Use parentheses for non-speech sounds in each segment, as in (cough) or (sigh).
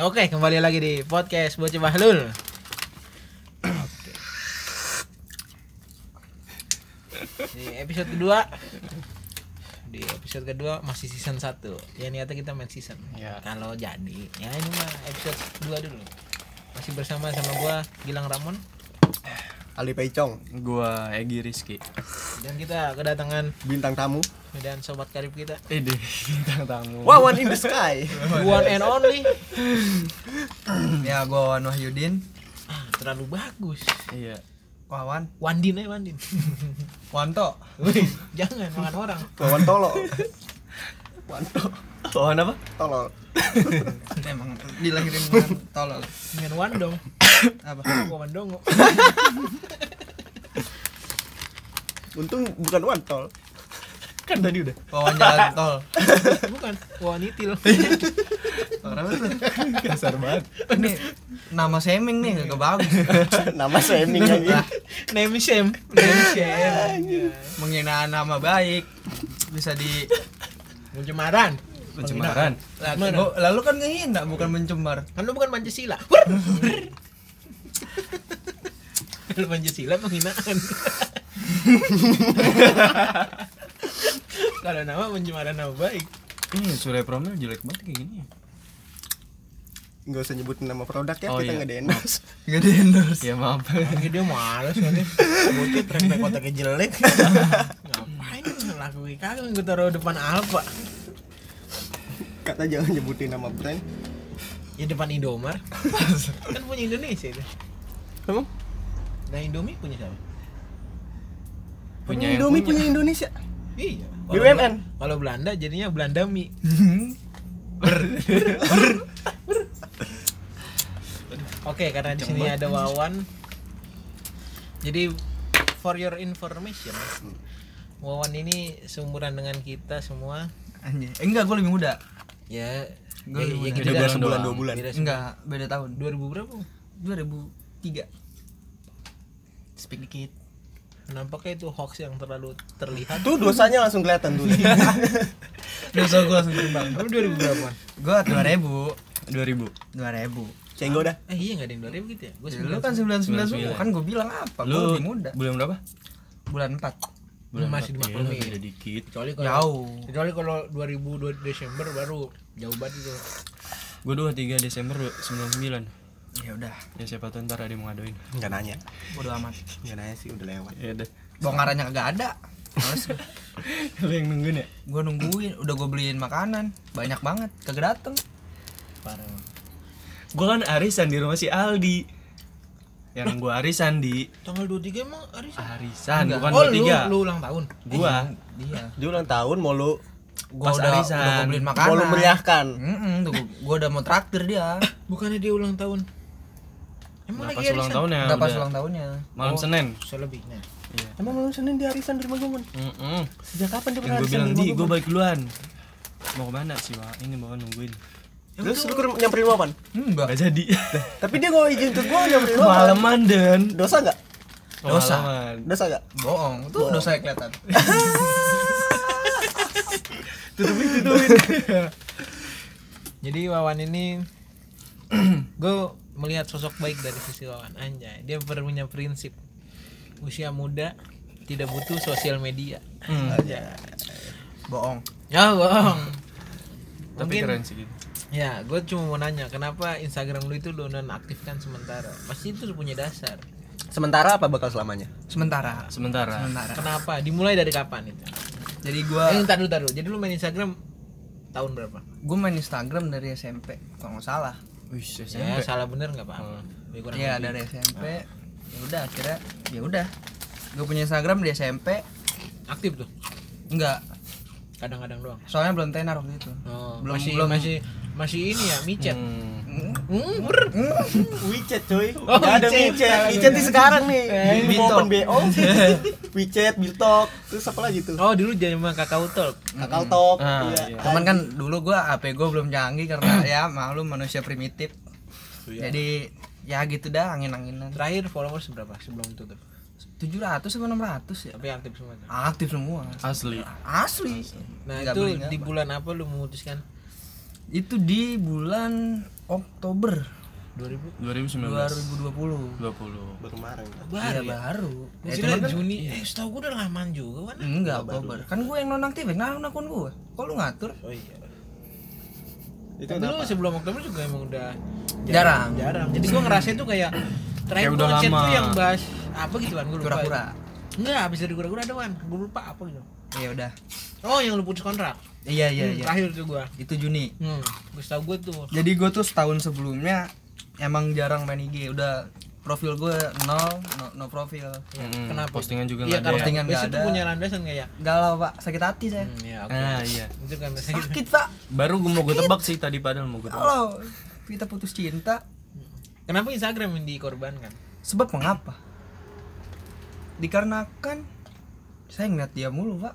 Oke, kembali lagi di podcast Bocah Bahlul. Oke. Di episode kedua di episode kedua masih season 1 ya niatnya kita main season Ya. kalau jadi ya ini mah episode 2 dulu masih bersama sama gua Gilang Ramon Ali Peicong, Gua Egi Rizky. dan kita kedatangan bintang tamu. dan sobat karib kita Ide bintang tamu. Wawan in the sky. the (laughs) one and only (clears throat) Ya gua Wan Wahyudin ah, terlalu bagus Iya. Wawan Wandin aja Wandin (laughs) Wanto Wih, jangan makan orang Wawan tolol. (laughs) Wanto. Wawan apa? Tolol. Emang dilahirin dengan tolol dengan Wandong Apa? Wandongo Untung bukan wantol. Kan tadi udah. Wawan jalan tol. Bukan Wanitil Orang itu Kasar banget. Ini nama seming nih gak bagus. Nama shaming aja. name shame name shame Menghina nama baik. Bisa di pencemaran. Pencemaran. Gua- Lalu kan ngehina bukan mencemar. Kan lu bukan Pancasila kalau Pancasila penghinaan kalau nama pencemaran nama baik Ini Surya Promel jelek banget kayak gini. ya. Enggak usah nyebutin nama produk ya, Oh, kita iya. nggak di endorse. (laughs) Gak di endorse Ya maaf. Lagi dia males nanti Bocah track back otaknya jelek Ngapain laku kagak gue taruh depan Alfa Kata jangan nyebutin nama brand. Ya depan Indomar (laughs) Kan punya Indonesia itu Emang? Nah Indomie punya siapa? Punya yang Indomie punya. punya Indonesia. Iya BUMN. Kalau Belanda jadinya Belanda mie (laughs) Oke, karena di sini ada Wawan. Jadi for your information, Wawan ini seumuran dengan kita semua. Eh, Enggak gua lebih muda Ya, Gua ya, lebih ya muda. Beda sebulan dua bulan. beda sebulan. Enggak beda tahun 2000 berapa? 2003 Speak dikit Nampaknya itu hoax yang terlalu terlihat. Tuh dosanya langsung kelihatan tuh. (laughs) Dosa gua langsung timbang Kamu 2000 berapa? Gua 2000 2000. 2000 Cenggo dah. Eh iya enggak ada yang 2000 gitu ya? Gue Lu kan 99 semua kan gua bilang apa Lu lebih muda bulan berapa? Bulan 4 Belum masih empat. dimaklumin. Iya, dikit. kecuali kalau Jauh kecuali kalau 2002 Desember baru jauh banget itu. Gua 23 Desember 99. Ya udah Ya siapa tahu ntar ada yang mau ngadoin. Enggak nanya. bodo amat Enggak nanya sih udah lewat. Ya udah. bongkarannya kagak ada Males. (laughs) Lu yang nungguin ya? gua nungguin udah gua beliin makanan banyak banget kagak dateng Parah. Gua kan arisan di rumah si Aldi. Yang gua arisan di Tanggal 23 emang hari arisan Enggak. bukan Oh, lu, 23. lu ulang tahun. Gua dia Dia ulang tahun mau lu gua Pas udah, arisan. udah gua beliin makanan mau lu meriahkan. Mm-mm, tuh, gua- gua udah mau traktir dia Bukannya dia ulang tahun. Emang lagi ulang tahunnya udah pas ulang tahunnya malam Senin. Selebihnya. Iya. Emang malam Senin di arisan di rumah gue, Mun? Mm-mm. Sejak kapan dia pernah gue arisan bilang di gue gua? balik duluan. Mau ke mana sih, Pak? Ini bawa nungguin. Terus lu nyamperin rumah apaan? enggak Gak jadi. Tapi dia gak izin ke gua nyamperin apaan? Malaman dan Dosa enggak? Dosa. Dosa enggak? bohong tuh dosa yang kelihatan (laughs) Tutupin, tutupin. (laughs) Jadi Wawan ini (clears throat) gue melihat sosok baik dari sisi Wawan anjay. Dia punya prinsip usia muda tidak butuh sosial media. Hmm. Anjay. bohong Ya bohong. Tapi Mungkin keren sih gitu. ya gue cuma mau nanya kenapa Instagram lu itu lu nonaktifkan sementara? Pasti itu punya dasar. Sementara apa bakal selamanya? sementara Sementara. sementara Kenapa? Dimulai dari kapan itu? jadi gua Eh, ntar dulu, ntar dulu. Jadi lu main Instagram tahun berapa? gua main Instagram dari SMP kalau nggak salah Wih, Ya, SMP. salah bener nggak. Lebih kurang Iya dari SMP ya udah akhirnya ya udah gue punya Instagram di SMP aktif tuh. enggak Kadang-kadang doang. soalnya belum tenar waktu itu Oh, Belum- masih belum. masih masih ini ya micet. Hmm. Hmm. WeChat coy. Oh, Nggak ada WeChat. WeChat. WeChat di sekarang nih. Eh, Mau open BO. (laughs) WeChat, Biltok. Terus apa lagi tuh? Oh, dulu jadi mah Kakao Talk. Kakao Talk. Ah, iya. iya. cuman kan dulu gua HP gua belum canggih karena ya maklum manusia primitif jadi ya gitu dah angin-anginan Terakhir followers berapa sebelum tutup? 700 sama 600 ya Tapi aktif semua. tuh. aktif semua Asli. asli Nah, Nggak itu di bulan apa lu memutuskan? itu di bulan Oktober. 2000 2019 2020 20 Baru kemarin. Iya baru ya? baru. Ya, cuman kan- Juni. Eh setahu gue udah lamaan juga kan Enggak, Oktober. Kan gue yang nonaktif, nah akun gue. Kok lu ngatur? oh iya. Itu Tapi lu kenapa? sebelum Oktober juga emang udah Jarang. jarang. Jadi gua ngerasain tuh kayak terakhir udah ngechat tuh yang bahas apa gitu kan gua lupa. Kura-kura. enggak habis dari kura-kura wan. Gua lupa apa gitu. Ya udah. oh yang lu putus kontrak Iya iya Hmm, iya. terakhir tuh gua Itu Juni. hmm gua tau gua tuh Jadi gue tuh setahun sebelumnya emang jarang main IG. Udah profil gue nol, no, no profil. Mm, kenapa postingan juga iya nggak ada ya? Postingan nggak tuh ada. punya landasan kayak Galau pak, sakit hati saya. hmm, ya oke ah iya itu kan gitu. Sakit pak. baru gue mau gue tebak sih tadi padahal mau gue tebak Kalau kita putus cinta, kenapa Instagram yang dikorbankan sebab mengapa? Dikarenakan saya ngeliat dia mulu pak.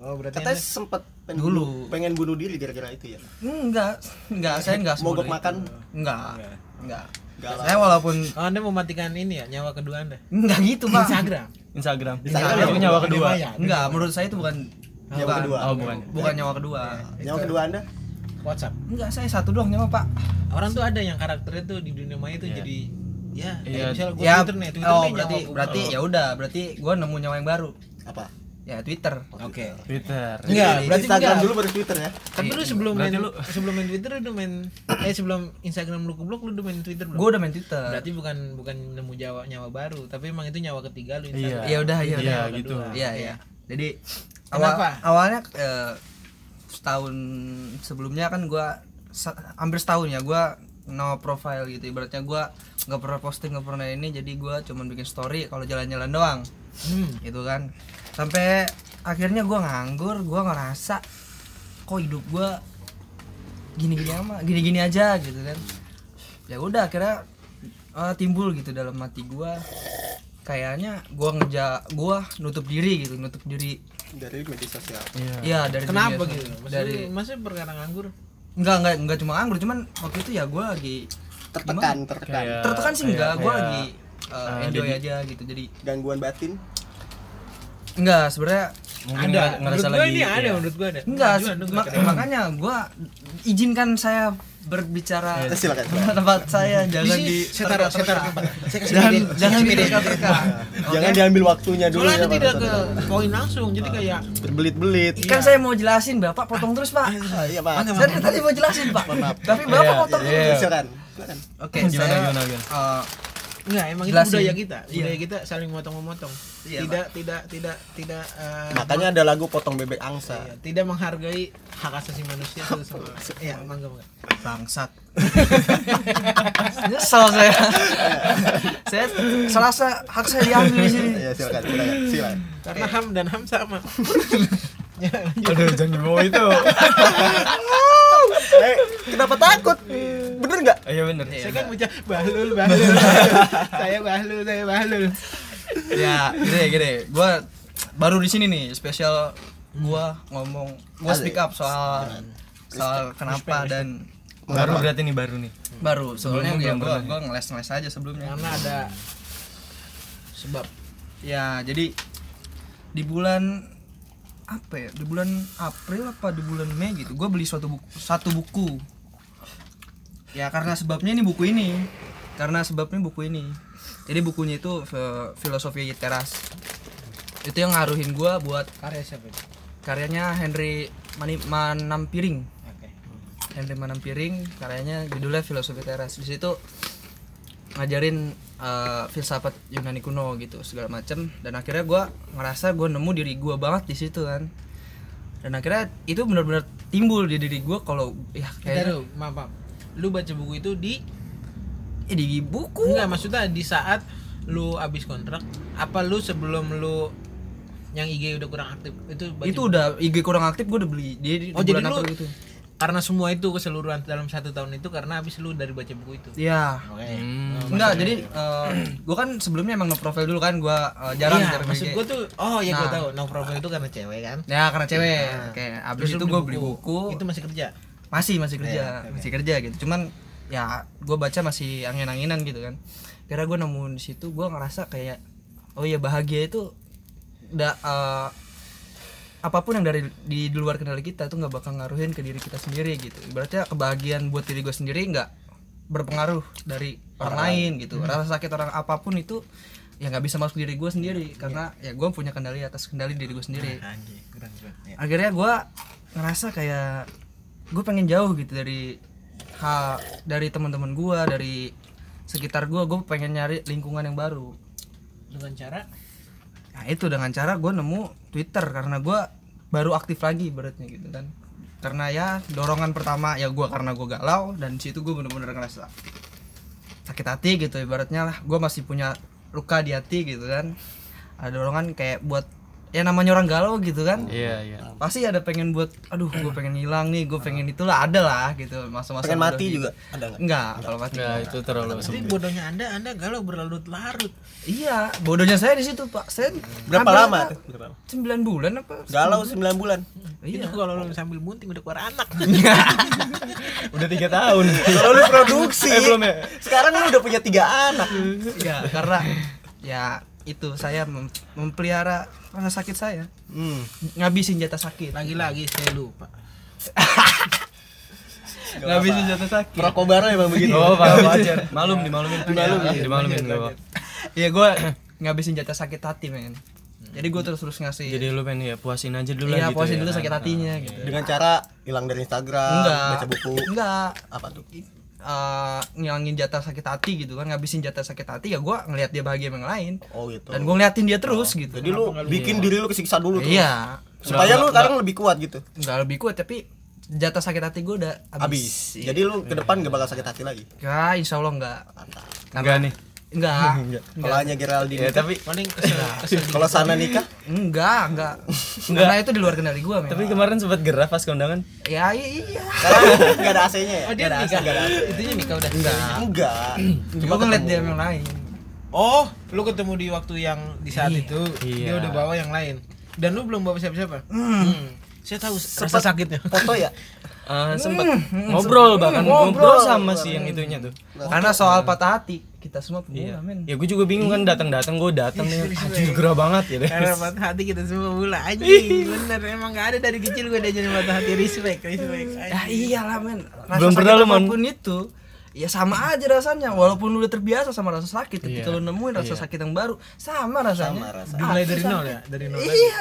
oh berarti Katanya anda- sempet pengen Dulu. bunuh, pengen bunuh diri gara-gara itu ya. Enggak, enggak, saya enggak Mogok itu. makan. Enggak, enggak. Galau. Saya walaupun oh, anda mematikan ini ya nyawa kedua anda enggak gitu pak. Instagram Instagram Instagram itu nyawa kedua. Enggak, menurut saya itu bukan Nyawa bukan- kedua. oh bukan Bukan nyawa kedua. Nyawa kedua Anda? WhatsApp Enggak, saya satu doang nyawa pak. orang tuh ada yang karakternya tuh di dunia maya tuh Iya. jadi ya Iya. kayak misalnya gue ya, Twitter nih Twitter oh berarti nyawa berarti ya udah, berarti gua nemu nyawa yang baru. Apa? Ya Twitter. oke Twitter Enggak, Jadi berarti Instagram enggak. dulu baru Twitter ya. tapi lu sebelum main lu- sebelum main Twitter lu udah main eh sebelum Instagram lu keblok lu udah main Twitter belum Gua udah main Twitter. berarti bukan bukan nemu nyawa nyawa baru tapi emang itu nyawa ketiga lu Iya. Instagram Ya udah, iya Iya, udah. gitu. Iya, iya. Jadi awal, Kenapa? awalnya eh, setahun sebelumnya kan gua hampir setahun ya gua no profile gitu ibaratnya gua nggak pernah posting nggak pernah ini jadi gua cuman bikin story kalau jalan-jalan doang hmm. gitu kan sampai akhirnya gua nganggur gua ngerasa kok hidup gua gini-gini ama gini-gini aja gitu kan. Ya udah akhirnya eh, timbul gitu dalam hati gua. Kayaknya gua ngeja gua nutup diri gitu nutup diri. Dari media sosial. iya. Iya dari kenapa media gitu. Maksudnya, dari maksudnya perkara nganggur? Enggak enggak enggak cuma anggur cuman waktu itu ya gua lagi Tertekan, tertekan. Kayak- tertekan sih kayak- enggak gua kayak, lagi uh, uh, enjoy jadi- aja gitu. Jadi Gangguan batin. Enggak sebenarnya mungkin ada ngerasa menurut gue lagi ini ada iya. menurut gue ada enggak nggak makanya gua izinkan saya berbicara Eh, silakan. tempat tempat saya jangan di saya taruh saya taruh tempat saya kasih jangan jangan di terka Jangan diambil waktunya dulu soalnya ya. tidak ke poin langsung jadi kayak berbelit-belit. kan saya mau jelasin bapak potong terus pak Ah, iya, Pak. Saya tadi mau jelasin pak tapi bapak Iya, potong iya. terus Silakan. Silakan. oke Gimana, saya gimana, gimana? Uh, Enggak, emang Jelasin. itu budaya kita. Iya. Budaya kita saling memotong-memotong. Iya, tidak, tidak, tidak, tidak, eh, Makanya ada lagu potong bebek angsa. iya, tidak menghargai hak asasi manusia satu sama lain. Iya, mangga, mangga. bangsat (laughs) nyesel saya saya serasa hak saya diambil di sini Iya, silakan, silakan. Silakan. Karena ham dan ham sama. (laughs) Ya, aduh jangan bawa itu (laughs) Eh, kenapa takut? Bener nggak? iya bener. Saya kan bocah bahlul, bahlul. (laughs) saya bahlul, saya bahlul. ya gini gini. Gua baru di sini nih spesial gua ngomong gua speak up soal soal kenapa dan baru. Berarti nih baru nih? Baru. Soalnya Sebelumnya ya belum gua gua ngeles ngeles aja sebelumnya. Karena ada sebab. Ya jadi di bulan apa ya? Di bulan April apa di bulan Mei gitu. Gue beli suatu buku satu buku. Ya karena sebabnya ini buku ini. Karena sebabnya buku ini. Jadi bukunya itu fi- filosofi teras itu yang ngaruhin gue buat karya siapa itu? karyanya Henry Mani Manampiring Oke. Henry Manampiring karyanya judulnya filosofi teras di situ ngajarin eh, filsafat Yunani kuno gitu segala macem. Dan akhirnya gua ngerasa gua nemu diri gua banget di situ kan. Dan akhirnya itu benar-benar timbul di diri gua kalau ya kayak dulu, maaf, maaf. Lu baca buku itu di? Eh, di buku. Enggak, maksudnya di saat lu abis kontrak, apa lu sebelum lu yang IG udah kurang aktif? Itu itu udah IG kurang aktif gua udah beli. Dia di, Oh, di jadi lu- April itu karena semua itu keseluruhan dalam satu tahun itu karena abis lu dari baca buku itu. ya Oke. Hmm. enggak jadi eh, gua kan sebelumnya emang nge-profile dulu kan gua eh, jarang iya, maksud gua tuh oh ya gua Nah. tahu no profile itu karena cewek kan. ya karena cewek Nah. oke abis Terus itu gua beli buku Itu masih kerja. masih masih kerja Iya, oke. masih kerja gitu cuman ya gue baca masih angin-anginan gitu kan kira gue nemu di situ gue ngerasa kayak oh ya bahagia itu udah eh, apa pun yang dari di, di luar kendali kita tuh nggak bakal ngaruhin ke diri kita sendiri gitu. Ibaratnya kebahagiaan buat diri gue sendiri nggak berpengaruh dari orang lain. gitu. Rasa sakit orang apa pun itu ya nggak bisa masuk diri gue sendiri. Karena ya gue punya kendali atas kendali diri gue sendiri. Anjing, keren keren. Ya. akhirnya gue ngerasa kayak gue pengen jauh gitu dari hal dari teman-teman gue dari sekitar gue gue pengen nyari lingkungan yang baru. Dengan cara? Nah itu dengan cara gue nemu Twitter karena gue baru aktif lagi beratnya gitu kan. Karena ya dorongan pertama ya gue karena gue galau dan situ gue bener-bener ngerasa sakit hati gitu ibaratnya lah. Gue masih punya luka di hati gitu kan. Ada dorongan kayak buat ya namanya orang galau gitu kan Iya, iya. pasti ada pengen buat aduh gue pengen hilang nih gue pengen itulah ada lah gitu masa-masa Pengen bodoh mati gitu. juga ada nggak? enggak kalau mati Enggak, itu terlalu Tapi bodohnya anda, anda galau berlarut-larut. iya bodohnya saya di situ pak saya Berapa lama sembilan bulan apa Galau 9 bulan. Itu kalau lu sambil munting udah keluar anak. (laughs) Udah tiga tahun. Kalau lu produksi. Eh, belum ya? Sekarang lu udah punya tiga anak. ya karena ya itu saya mem- memelihara rasa sakit saya Hmm. ngabisin jatah sakit Lagi-lagi saya lupa. (laughs) ngabisin jatah sakit Perokok baru emang begitu. Oh, Pak, wajar. Malum dimalumin. Dimalumin. Dimalumin enggak, Pak. ya gue ngabisin jatah sakit hati men jadi gue terus terus ngasih Jadi lu pengen ya puasin aja dulu iya lah gitu. puasin ya. dulu sakit hatinya gitu Dengan cara hilang dari Instagram, enggak baca buku. enggak Apa tuh? Eh, ngilangin jatah sakit hati gitu kan ngabisin jatah sakit hati ya gue ngelihat dia bahagia sama yang lain Oh gitu. dan gue ngeliatin dia terus gitu Jadi lu bikin diri lu kesiksa dulu tuh. iya Supaya lu sekarang lebih kuat gitu. nggak lebih kuat tapi jatah sakit hati gue udah Habis. habis Iya. Jadi lu ke depan gak bakal sakit hati lagi. ya insya Allah enggak Mantap. Enggak nih. (laughs) enggak Kalau hanya Geraldine Ya, tapi kesel (laughs) kalau sana nikah, enggak (laughs) enggak karena itu di luar kendali gue men tapi kemarin sempat gerah pas kondangan. ya iya, iya. karena nggak ada AC-nya ya. Oh dia Nggak ada AC, nikah. nggak ada AC. Itunya nikah udah. Enggak. (clears throat) Cuma gue ngeliat dia yang lain Oh, lu ketemu di waktu yang di saat Iya. itu Iya. dia udah bawa yang lain. Dan lu belum bawa siapa-siapa? Hmm. Saya tahu rasa sakitnya. Foto ya. Eh, sempat ngobrol bahkan ngobrol sama si yang itunya tuh. karena soal patah hati kita semua pemula men. Ya gue juga bingung kan datang-datang gue datang nih. Anjir gerah banget ya deh. Karena patah hati kita semua bula anjing. Bener emang gak ada dari kecil gue diajarin patah hati. Respect, respect. ya iyalah men. Belum pernah lu, apa pun itu ya sama aja rasanya walaupun lu udah terbiasa sama rasa sakit ketika Iya. lu nemuin rasa sakit yang baru sama rasanya Sama rasa. Dimulai dari nol ya, dari nol lagi. iya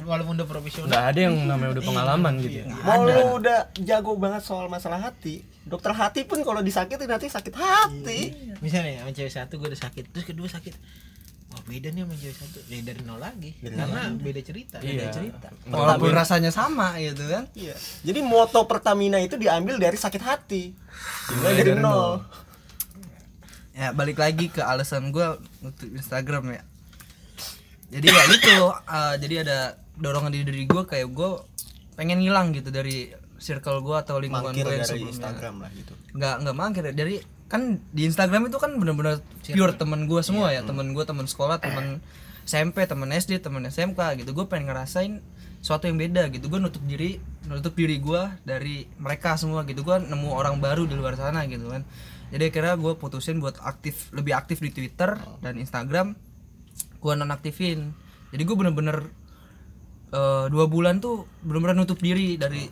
Walaupun udah profesional. Nggak ada yang namanya udah pengalaman gitu. Mau lu udah jago banget soal masalah hati, dokter hati pun kalau disakitin nanti sakit hati. Misalnya sama cewek satu gue udah sakit, terus kedua sakit. Wah beda nih sama cewek satu, ya dari nol lagi. Karena beda cerita. Iya. cerita. walaupun rasanya sama gitu kan Iya. Jadi moto Pertamina itu diambil dari sakit hati. Dimulai dari nol. ya balik lagi ke alasan gue untuk Instagram ya jadi ya itu eh, jadi ada dorongan di diri gue kayak gue pengen hilang gitu dari circle gue atau lingkungan gue yang dari sebelumnya Instagram lah gitu. nggak nggak mangkir dari kan di Instagram itu kan bener-bener pure temen gue semua ya temen gue temen sekolah temen SMP temen SD temen SMK gitu. Gue pengen ngerasain sesuatu yang beda gitu. Gue nutup diri nutup diri gue dari mereka semua gitu. Gue nemu orang baru di luar sana gitu kan. Jadi akhirnya gue putusin buat aktif lebih aktif di Twitter dan Instagram. Gue nonaktifin. Jadi gue bener-bener eh, dua bulan tuh bener-bener nutup diri dari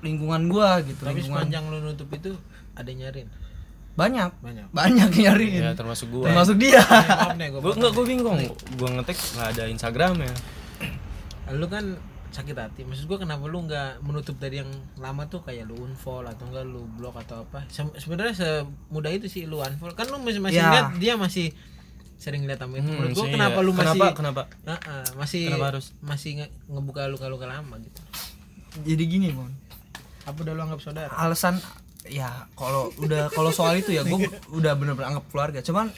lingkungan gue gitu Tapi lingkungan sepanjang lu nutup itu ada yang nyariin. Banyak Banyak. banyak nyariin Ya termasuk gue. termasuk dia Maaf nih. Gue enggak gue bingung. Gue ngetek nggak ada Instagram ya. Lu kan sakit hati. Maksud gue kenapa lu nggak menutup dari yang lama tuh kayak lu unfollow atau enggak lu blok atau apa? Se- Sebenarnya semudah itu sih lu unfollow. Kan lu masih masih Ya. lihat dia masih sering lihat sama itu. Hmm, Menurut gua sih, kenapa iya. lu masih Kenapa? Kenapa? Heeh, masih Kenapa harus? masih nge- ngebuka luka-luka lama gitu. jadi gini mon Apa udah lu anggap saudara? alasan ya kalau udah kalau soal itu ya gue udah bener-bener anggap keluarga. Cuman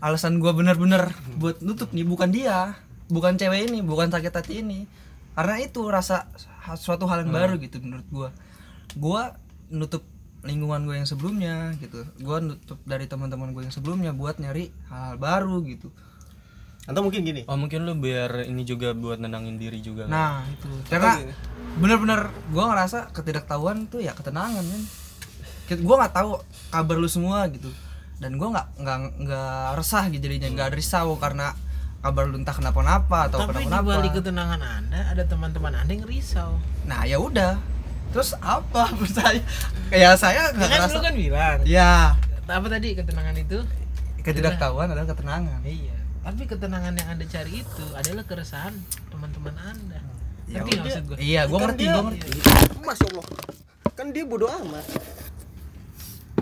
alasan gue bener-bener buat nutup nih bukan dia bukan cewek ini bukan sakit hati ini. Karena itu rasa suatu hal yang baru gitu menurut gue gue nutup lingkungan gue yang sebelumnya gitu. Gue nutup dari teman-teman gue yang sebelumnya buat nyari hal, -hal baru gitu. Atau mungkin gini. Oh mungkin lu biar ini juga buat nenangin diri juga. Nah itu. Karena bener-bener gue ngerasa ketidaktahuan tuh ya ketenangan kan. Gue nggak tahu kabar lu semua gitu dan gue nggak nggak nggak resah gitu jadinya nggak risau karena kabar lu entah kenapa-napa atau Tapi di kenapa-napa balik ketenangan Anda ada teman-teman Anda yang risau. nah ya udah terus apa (laughs) menurut saya ya saya Ya nggak kan ngerasa lu kan bilang. ya Apa tadi ketenangan itu? ketidaktahuan adalah ketenangan Iya. Tapi ketenangan yang Anda cari itu adalah keresahan teman-teman Anda. Ya Ngerti nggak udah. maksud gue? iya gua Kan ngerti dia- gua ngerti Masya Allah. Kan dia bodoh amat.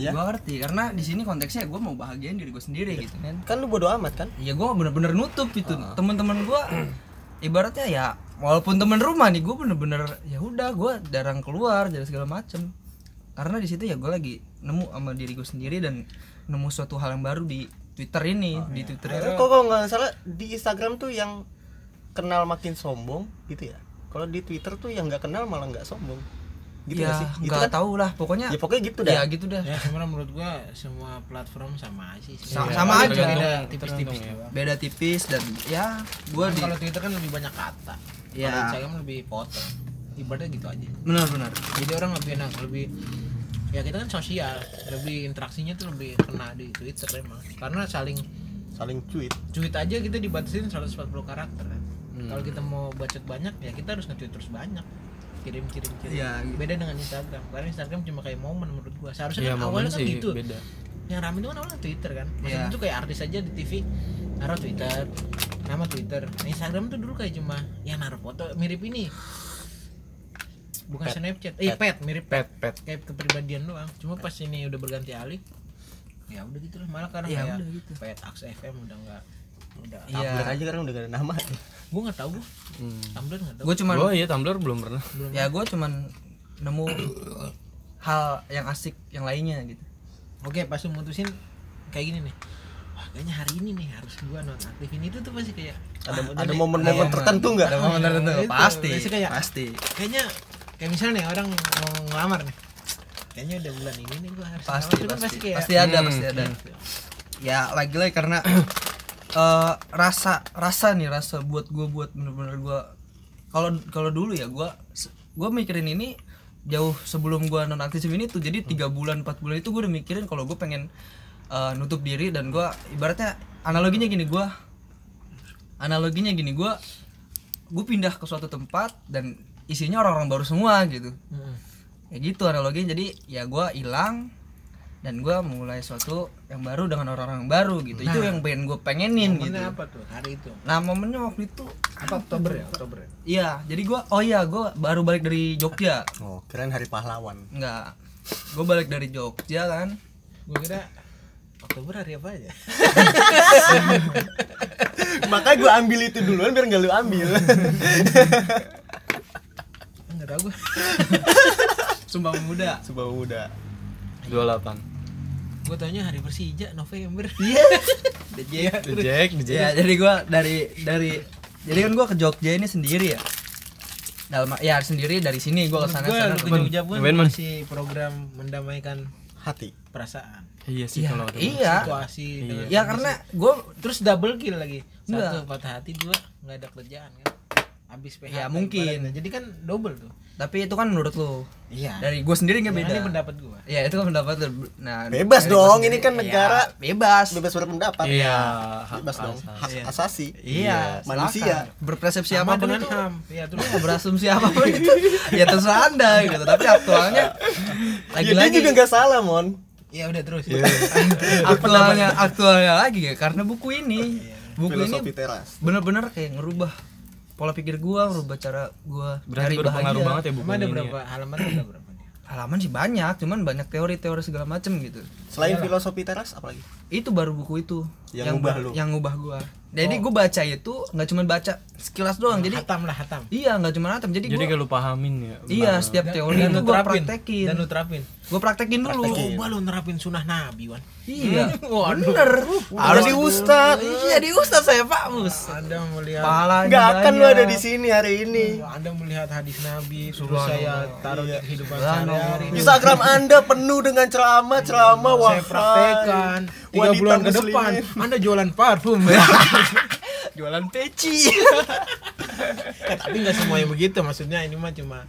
Ya. gua ngerti karena di sini konteksnya gua mau bahagiain diri gua sendiri gitu kan Kan lu bodoh amat kan? Iya gue bener-bener nutup gitu teman-teman gue ibaratnya ya walaupun temen rumah nih gue bener-bener ya udah gue jarang keluar jarang segala macem karena di situ ya gue lagi nemu sama diri gue sendiri dan nemu suatu hal yang baru di Twitter ini di Twitter Eh, itu Kok kalau nggak salah di Instagram tuh yang kenal makin sombong gitu ya. Kalau di Twitter tuh yang nggak kenal malah nggak sombong. Gitu ya nggak sih? Gitu nggak kan? tahu lah pokoknya Ya pokoknya gitu ya dah. gitu dah Ya sebenarnya menurut gua semua platform sama aja sih. Sa- sebenarnya. sama Paling aja. Beda tipis-tipis ya. beda tipis dan ya gue Kan di Kalau Twitter kan lebih banyak kata. Ya. Kalau Instagram lebih potong. Ibaratnya gitu aja. benar-benar Jadi orang lebih enak, lebih ya kita kan sosial, lebih interaksinya tuh lebih kena di Twitter emang. Karena saling Saling tweet. tweet aja kita dibatasin 140 karakter kan. Kalau kita mau bacot banyak ya kita harus nge-tweet terus banyak. Kirim kirim kirim. Iya, gitu. Beda dengan Instagram. Karena Instagram cuma kayak momen menurut gua. Seharusnya Iya, kan awalnya kan gitu. beda. Yang rame itu kan awalnya Twitter kan. Maksudnya Iya. tuh kayak artis aja di TV naruh Twitter, nama Twitter. Nah, Instagram tuh dulu kayak cuma ya naruh foto mirip ini. Bukan Pet. Snapchat. Eh, pet, mirip Pet, pet. kayak kepribadian doang cuma pas ini udah berganti alih ya udah gitu lah malah karena Ya kayak udah gitu. pet Aks FM udah nggak udah. Tumblr aja kan udah gak ada nama. Gue nggak tahu gue Hmm. Tumblr nggak tahu. Gue cuman Oh iya Tumblr belum pernah. belum ya gue cuman nemu hal yang asik yang lainnya gitu. Oke pas lu mutusin kayak gini nih. Wah kayaknya hari ini nih harus gua nonaktifin itu tuh pasti kayak Ada ah, ada momen-momen Ada tertentu nggak? ada momen tertentu. Itu, pasti kayak- pasti. Kayaknya kayak misalnya nih orang mau ngelamar nih. Kayaknya udah bulan ini nih gua harus pasti ngelamar. Itu kan pasti kayak pasti ada Hmm, pasti ada. ya lagi-lagi karena (coughs) eh, rasa rasa nih rasa buat gue buat bener-bener gue kalau kalau dulu ya gue gue mikirin ini jauh sebelum gue non aktif ini tuh jadi tiga bulan empat bulan itu gue udah mikirin kalau gue pengen eh, nutup diri dan gue ibaratnya analoginya gini gue analoginya gini gue gue pindah ke suatu tempat dan isinya orang-orang baru semua gitu. Ya gitu analoginya. Jadi ya gua hilang dan gua mulai suatu yang baru dengan orang-orang baru gitu. Itu yang pengen gue pengenin gitu. momennya apa tuh hari itu? Nah momennya waktu itu apa Oktober ya? Oktober ya? Iya jadi gua oh iya gua baru balik dari Jogja. Oh, keren hari pahlawan. enggak. Gue balik dari Jogja kan. Gue kira Oktober hari apa aja? (laughs) Makanya gue ambil itu duluan biar nggak lu ambil. nggak tahu gue (laughs) Sumpah Muda Sebuah muda. 28. Gue tanya hari Persija November. (laughs) Iya. The Jack, The Jack. ya jadi gua dari dari jadi kan gua ke Jogja ini sendiri ya. Dalam ya sendiri dari sini gua ke sana gue sana ke Jogja pun masih program mendamaikan Hati. perasaan. Iya sih Iya, kalau ada iya. Situasi dengan ya karena gue terus double kill lagi. Satu patah hati dua nggak ada kerjaan kan? Habis PHK Ya, mungkin. ibaratnya. jadi kan double tuh tapi itu kan menurut lu. Iya. Dari gue sendiri nggak beda. ini pendapat gue ya itu kan pendapat lu. nah Bebas dong, ini kan ya, negara. bebas. Bebas berpendapat. Iya, Bebas dong. Hak asasi. iya Manusia. silakan. berpersepsi sama apa pun dengan itu. ham. Ya terus. Ya, berasumsi apa pun itu. Ya terserah anda gitu. Tapi aktualnya (laughs) Ya, dia lagi-lagi juga nggak salah, Mon. ya udah terus. (laughs) Aktualnya aktualnya lagi ya karena buku ini. Buku Filosofi ini bener-bener kayak ngerubah pola pikir gua ngerubah cara gua berarti cari bahagia banget ya buku Emang ada ini. berapa halaman ada berapa nih? halaman sih banyak cuman banyak teori-teori segala macem gitu Selain filosofi teras apalagi? itu baru buku itu Yang ngubah ba- lu. yang ngubah gua jadi gua baca itu nggak cuma baca sekilas doang jadi hatam lah hatam. iya nggak cuma atam jadi, Jadi gua kalau pahamin ya. iya setiap teori dan itu terapin. praktekin. Dan lu terapin. Gua praktekin dulu. Praktekin. coba lu nerapin sunnah nabi wan. Iya. (laughs) Waduh. bener. Harus di ustad. iya di ustad saya pak. Mus. Anda melihat. Pahalanya Nggak akan lu ada di sini hari ini. anda melihat hadis nabi terus saya taruh di kehidupan Subhanallah. sehari-hari. Instagram Anda penuh dengan ceramah-ceramah wah. saya praktekkan. Tiga bulan ke depan anda jualan parfum (laughs) (laughs) jualan peci. Eh, tapi nggak semua yang begitu maksudnya ini mah cuma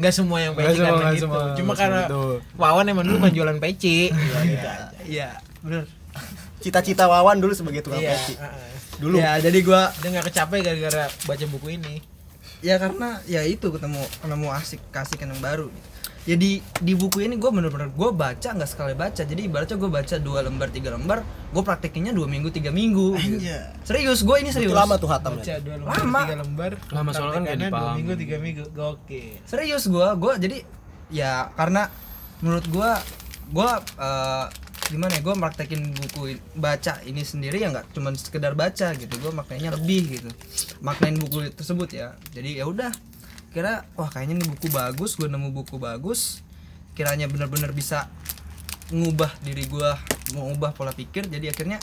nggak semua yang peci semua, karena gitu. semua, cuma karena itu. Wawan emang dulu kan jualan peci. Ya, gitu aja iya. bener. Cita-cita Wawan dulu sebagai tukang iya. peci. Heeh. dulu. Ya jadi gua dia nggak kecapek gara-gara baca buku ini. Ya karena ya itu ketemu ketemu asik kasih yang baru jadi di buku ini gue bener-bener gue baca nggak sekali baca. Jadi ibaratnya gue baca dua lembar tiga lembar gue praktekinnya dua minggu tiga minggu. Gitu. serius gue ini serius. lama tuh hatam baca ya. dua lembar Lama. tiga lembar Lama, soalnya kan dua minggu tiga minggu. Oke serius gue gue jadi ya karena menurut gue gue eh, gimana ya gue praktekin buku baca ini sendiri ya nggak cuman sekedar baca gitu. Gue maknanya lebih gitu. Maknain buku tersebut ya. Jadi ya udah kira wah kayaknya ini buku bagus gue nemu buku bagus. Kiranya bener-bener bisa ngubah diri gue mengubah pola pikir. Jadi akhirnya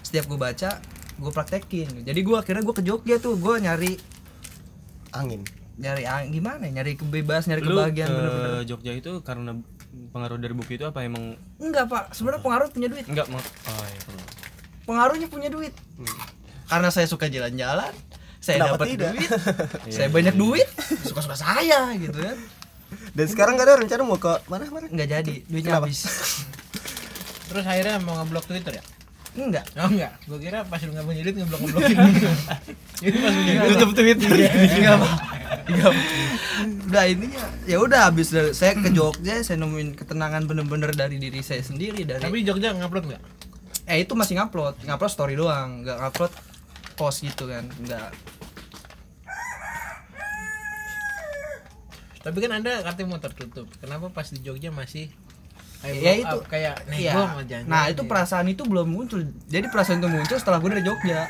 setiap gue baca gue praktekin. Jadi gue akhirnya gue ke Jogja tuh gue nyari angin. Nyari ang- gimana ya? Nyari kebebasan nyari Lu kebahagiaan ke bener-bener Jogja itu karena pengaruh dari buku itu apa? Emang enggak pak. Sebenarnya pengaruh punya duit. Enggak mau oh iya. pengaruhnya punya duit. Karena saya suka jalan-jalan saya Kenapa dapat tidak? duit. (laughs) Saya banyak duit. Suka-suka saya gitu kan. Dan sekarang gak ada rencana mau ke mana mana nggak jadi duitnya Kenapa? habis. (laughs) Terus akhirnya mau ngeblok twitter ya? Enggak oh enggak gue kira pas lu nggak punya duit ngeblok ngeblokin (laughs) jadi pas punya duit tutup twitter. Enggak pak enggak Pak. udah intinya ya udah habis dari saya ke Jogja saya nemuin ketenangan bener-bener dari diri saya sendiri dari tapi Jogja ngupload nggak? Eh itu masih ngupload. Ngupload story doang. Nggak ngupload post gitu kan nggak. Tapi kan anda katanya mau tertutup kenapa pas di Jogja masih kayak ya itu up, kayak nego iya. nah itu perasaan itu belum muncul. Jadi perasaan itu muncul setelah gue dari Jogja.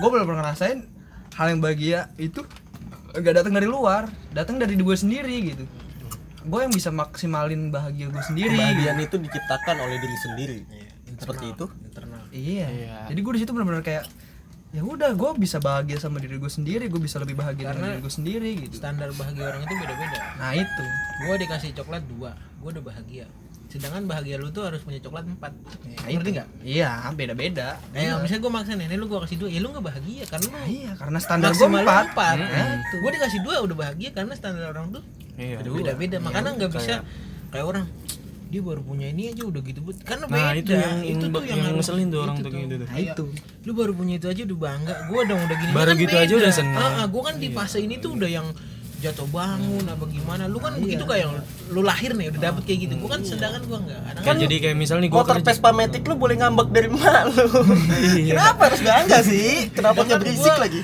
Gue belum pernah ngerasain hal yang bahagia itu gak datang dari luar datang dari gue sendiri gitu. Gue yang bisa maksimalin bahagia gue sendiri kebahagiaan itu diciptakan oleh diri sendiri. Iya, seperti itu? Internal. Iya. Iya. jadi gue di situ benar-benar kayak ya udah gue bisa bahagia sama diri gue sendiri gue bisa lebih bahagia dengan Karena diri gue sendiri gitu standar bahagia orang itu beda-beda nah itu gue dikasih coklat dua gue udah bahagia sedangkan bahagia lu tuh harus punya coklat empat Nah, ngerti itu. nggak iya beda-beda Nah, misalnya gue maksa nih, nih lu gue kasih dua, ya lu nggak bahagia karena lu Nah, iya karena standar gue empat empat. Nah, itu. Gue dikasih dua udah bahagia karena standar orang tuh Iya. beda-beda. Makanya nggak bisa kayak orang dia baru punya ini aja udah gitu but karena Nah, beda. itu yang- yang- tuh yang harus- ngeselin tuh orang itu tuh. gitu tuh. Nah, itu. lu baru punya itu aja udah bangga. Gue dong udah gini Baru kan gitu aja beda. udah seneng. ah, gue kan di fase ini tuh udah yang jatuh bangun apa gimana. Lu kan begitu kayak yang lu lahir nih udah dapet kayak gitu. Gue kan sedangkan gue enggak kadang Kan jadi kayak misal nih gua motor kerja. Vespa Matic lu boleh ngambek dari mak lu? Kenapa harus bangga sih? Kenapa Sedangkan berisik gua- lagi?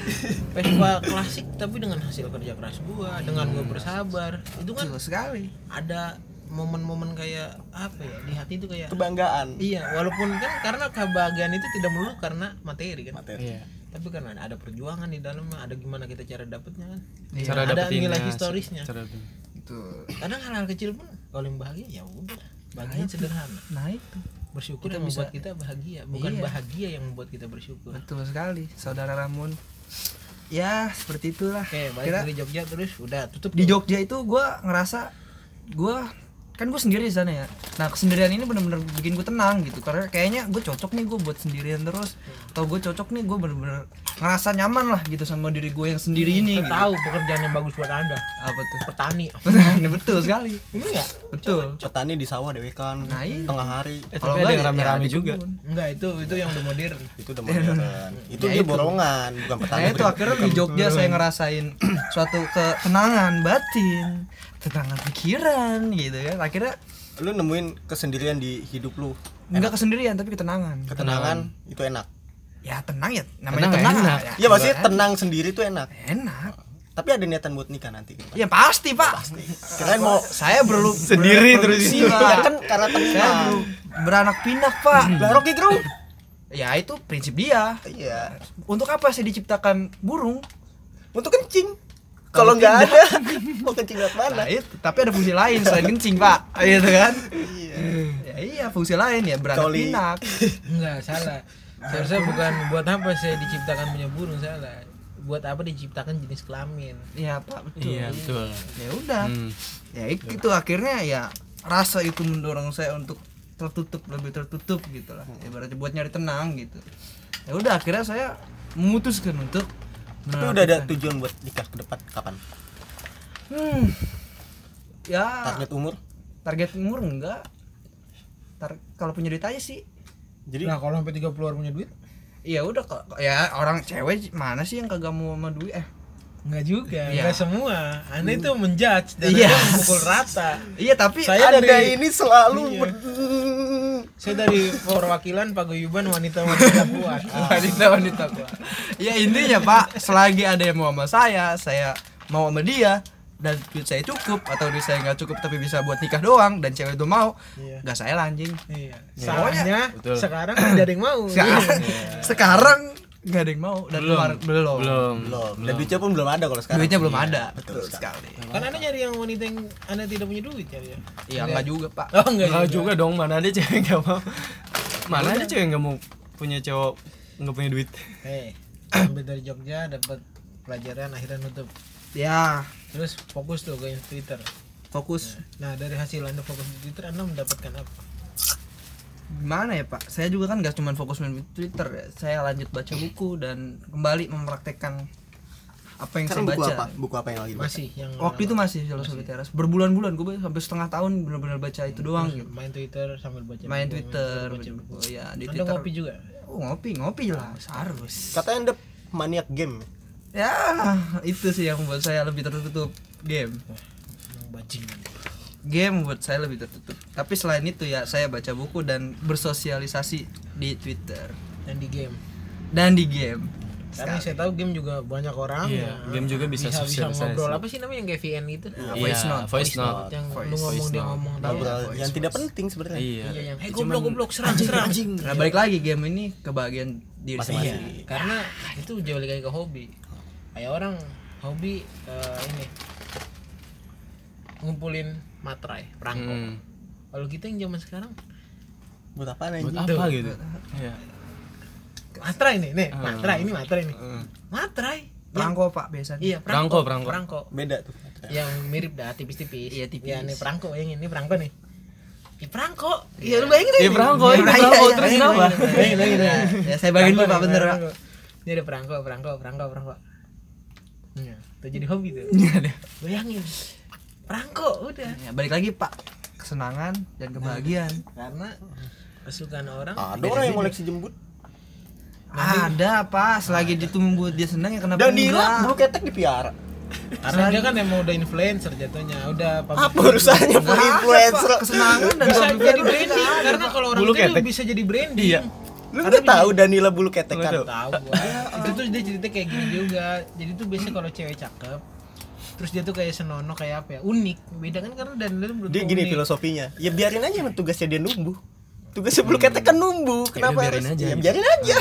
Vespa klasik tapi dengan hasil kerja keras gua dengan gua bersabar. Itu kan sekali. ada momen-momen kayak apa ya di hati itu kayak kebanggaan. Iya walaupun kan karena kebahagiaan itu tidak melulu karena materi kan. Materi. Iya. tapi karena ada perjuangan di dalamnya ada gimana kita cara dapetnya kan. Cara ada dapetinnya, nilai historisnya. Cara itu. Kadang hal-hal kecil pun kalau yang bahagia ya udah. Bahagia sederhana. Nah itu bersyukur Kita yang bisa- membuat kita bahagia bukan Iya. bahagia yang membuat kita bersyukur. Betul sekali saudara Ramun. Ya seperti itulah. Oke balik kira dari Jogja terus udah tutup di tuh. Jogja itu gue ngerasa gue kan gue sendiri di sana ya. Nah kesendirian ini bener-bener bikin gue tenang gitu. Karena kayaknya gue cocok nih gue buat sendirian terus. Atau gue cocok nih gue bener-bener ngerasa nyaman lah gitu sama diri gue yang sendiri ini Saya gitu. tahu pekerjaan yang bagus buat anda. Apa tuh? Petani. (laughs) Ini betul sekali. Ini enggak betul. Petani di sawah dewekan Nah, iya. tengah hari. Eh, Kalau enggak, yang ya rame-rame di juga. enggak itu itu yang udah modern. Itu udah modern. (laughs) Itu Ya, dia itu. borongan bukan petani Nah itu akhirnya di Jogja saya ngerasain suatu ketenangan batin, ketenangan pikiran gitu kan. Akhirnya lu nemuin kesendirian di hidup lu nggak kesendirian tapi ketenangan. ketenangan itu enak Ya tenang ya, namanya Tenang tenang. enak. Ya, ya maksudnya kan? tenang sendiri tuh enak Enak. tapi ada niatan buat nikah nanti Ya pasti pak. kirain mau Saya perlu (laughs) Sendiri terus. berproduksi, ya pak. kan karena Saya tenang beranak pinak pak. (laughs) lah Rocky Gerung Ya itu prinsip dia. iya Untuk apa saya diciptakan burung? untuk kencing kalau nggak ada mau kencing lewat mana Nah itu, tapi ada fungsi lain selain kencing pak, (laughs) gitu kan? iya Ya iya fungsi lain ya beranak Coli. pinak. (laughs) enggak salah seharusnya bukan buat apa saya diciptakan punya burung salah buat apa diciptakan jenis kelamin Iya pak betul. Iya, betul. Ya udah. Hmm. Ya itu akhirnya ya rasa itu mendorong saya untuk tertutup lebih tertutup gitu lah. Ibaratnya buat nyari tenang gitu. Ya udah akhirnya saya memutuskan untuk tapi udah ada tujuan buat nikah ke depan kapan hmm, ya target umur target umur enggak. Tar kalau punya duit aja sih. Jadi Nah, kalau sampai 30 orang punya duit Iya udah kok ya orang cewek mana sih yang kagak mau sama duit eh Enggak juga, Iya. enggak semua. Anda itu menjudge dan Iya. Anda memukul rata. iya tapi Saya Anda dari ini selalu Iya. Saya dari perwakilan paguyuban wanita-wanita kuat. (laughs) wanita wanita kuat ya intinya pak selagi ada yang mau sama saya saya mau sama dia dan duit saya cukup atau duit saya nggak cukup tapi bisa buat nikah doang dan cewek itu mau Iya. nggak saya lanjing Iya. Betul. sekarang tidak ada yang mau. sekarang Iya. sekarang nggak ada yang mau dan Belum. kemarin belum. Belum. Belum. Dan duitnya pun belum ada kalau sekarang. duitnya belum Iya, ada. Betul betul sekali. Kan Anda nyari yang wanita yang Anda tidak punya duit cari ya. iya nggak juga pak. Oh, enggak, Enggak juga. dong. Mana ada cewek nggak mau? Mana ada cewek nggak mau punya cowok nggak punya duit? Eh, (coughs) sampai dari Jogja dapat pelajaran akhirnya nutup. ya. Terus fokus tuh ke Twitter. fokus. Nah, dari hasil Anda fokus di Twitter, Anda mendapatkan apa? Gimana ya pak saya juga kan gak cuma fokus main Twitter ya saya lanjut baca buku dan kembali mempraktekkan apa yang Sekarang saya buku baca apa? Buku apa yang lagi dibaca? Masih yang waktu itu masih filosofi teras berbulan-bulan gue sampai setengah tahun benar-benar baca itu doang gitu main Twitter sambil baca main buku, Twitter baca baca buku. buku ya di Anda Twitter ngopi juga? oh, ngopi ngopi jelas harus Katanya Anda maniak game. ya itu sih yang membuat saya lebih tertutup game bajingan. Game buat saya lebih tertutup tapi selain itu ya saya baca buku dan bersosialisasi di Twitter Dan di game. dan di game Karena saya tahu game juga banyak orang Iya, ya. game juga bisa bisa, bisa ngobrol apa sih namanya yang kayak VN gitu? voice Iya, note. voice note Yang Voice- lu ngomong voice dia note. ngomong tahu. Ngobrol yang tidak penting sebenarnya. iya Iya yang eh goblok goblok serang serang. (laughs) Nah balik lagi game ini ke bagian diri Iya, sendiri. karena itu jauh lagi ke hobi. Kayak orang hobi eh, ini ngumpulin materai, perangko. Hmm. Kalau kita yang zaman sekarang Buat apa buat anjing? apa gitu iya materai nih, nih, Hmm. materai ini materai nih. Hmm. Materai. Perangko pak biasanya. Iya, Perangko, perangko, perangko. perangko. Beda tuh. Yang mirip dah tipis-tipis. Iya, tipis. Ya, nih perangko yang ini perangko nih. Ini perangko. Iya, lu bayangin Iya, perangko, iya, perangko. Terus Bayangin, kenapa? bayangin, bayangin, bayangin, Ya, bayangin. ya, saya bagiin dulu pak bener pak. Ini ada perangko, perangko, perangko, perangko. Iya, itu jadi hobi tuh. Iya, Bayangin. Perangko udah. Ya, balik lagi pak kesenangan dan kebahagiaan. Karena kesukaan orang Ada orang yang koleksi jembut. Ada pak selagi ditumbuh dia senang ya kenapa Dan enggak? bulu ketek dipiara. karena dia kan emang udah influencer jatuhnya. Udah Apa urusannya sama ada, influencer? Pak. kesenangan dan bisa jadi branding ada, karena kalau orang Bulu itu ketek. bisa jadi branding. Iya. Lu nggak tahu Danila bulu ketek kan? Tahu itu tuh dia cerita kayak gini juga jadi tuh biasanya kalau cewek cakep terus dia tuh kayak senono kayak apa ya unik beda kan karena dan itu menurut Dia gini unik. filosofinya. Ya biarin aja emang tugasnya dia numbuh. Tugasnya bulu ketek kan numbuh. Kenapa biarin harus? aja Ya biarin aja.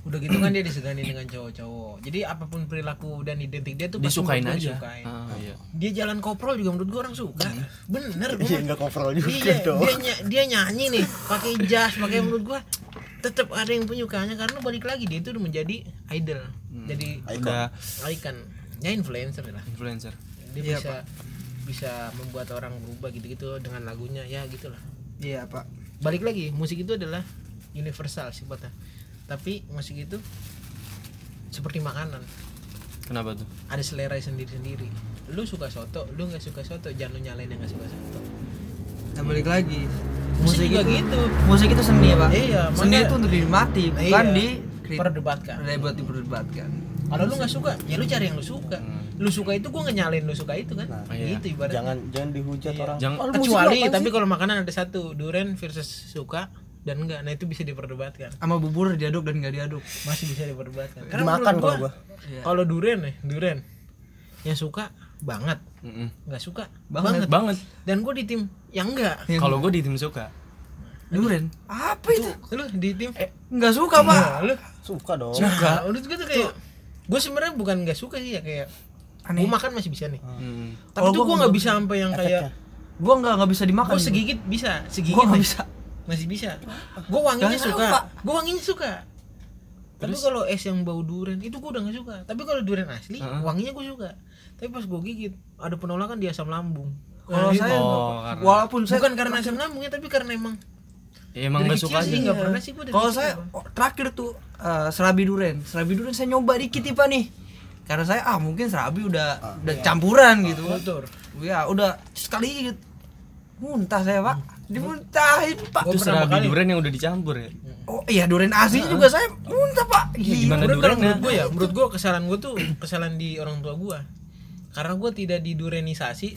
udah gitu kan dia disegani dengan cowok-cowok jadi apa pun perilaku dan identik dia tuh disukain aja disukain. Ah, iya dia jalan koprol juga menurut gua orang suka bener gua Iya mah. enggak coverall juga iya, dong. dia, ny- dia nyanyi nih pakai jas pakai menurut gua tetap ada yang penyukanya karena balik lagi dia itu udah menjadi idol jadi udah icon ya influencer lah. Influencer. Dia Iya, bisa bisa membuat orang berubah gitu-gitu dengan lagunya. Ya gitulah. Iya pak. balik lagi musik itu adalah universal sifatnya. Tapi musik itu seperti makanan. Kenapa tuh? Ada selera sendiri-sendiri. Lu suka soto lu nggak suka soto jangan lu nyalain yang nggak suka soto. Nah balik lagi. musik, juga itu, gitu. musik itu seni pak. Iya, Seni makanya- itu untuk dinikmati bukan Iya, di perdebatkan buat diperdebatkan. Kalau lu nggak suka ya lu cari yang lu suka lu suka itu gua nggak nyalain lu suka itu kan Nah, iya. gitu ibaratnya Jangan jangan dihujat Iya. orang. Jangan- "Oh, lu kecuali lu tapi sih?" kalau makanan ada satu duren versus suka dan enggak nah itu bisa diperdebatkan Sama bubur diaduk dan nggak diaduk. masih bisa diperdebatkan dimakan menurut kalau gua. Iya. kalau duren nih duren yang suka banget nggak suka Banget. banget, banget dan gue di tim yang enggak kalau gue di tim suka duren. Apa itu? lu di tim Nggak suka pak. Nah, lu Suka dong. nah, menurut gue tuh kayak gue sebenarnya bukan nggak suka sih ya kayak Aneh. gue makan masih bisa nih Mm. tapi Kalau tuh gua gue nggak nggak bisa sampai yang kayak. Gua nggak nggak bisa dimakan. gue segigit bisa segigit Gua nggak nih. bisa. masih bisa gue wanginya Nggak suka gue wanginya suka tapi kalau es yang bau durian itu gue udah gak suka tapi kalau durian asli Heeh. wanginya gue suka tapi pas gue gigit ada penolakan di asam lambung Kalau Nah, saya itu. Oh, nggak- karena- walaupun saya bukan karena asam lambungnya tapi karena emang Ya, emang dari gak suka sih nggak pernah sih gue Kalau saya oh, terakhir tuh eh, serabi duren. Serabi duren saya nyoba dikit tipe nih. Karena saya ah mungkin serabi udah udah campuran gitu. Betul. Ya udah sekali muntah saya pak. Dimuntahin pak. Itu serabi kali- durian yang udah dicampur ya oh iya durian asli juga saya muntah pak Iya, gimana kalau duriannya? menurut gue ya menurut gue kesalahan gue tuh kesalahan di orang tua gue karena gue tidak didurenisasi.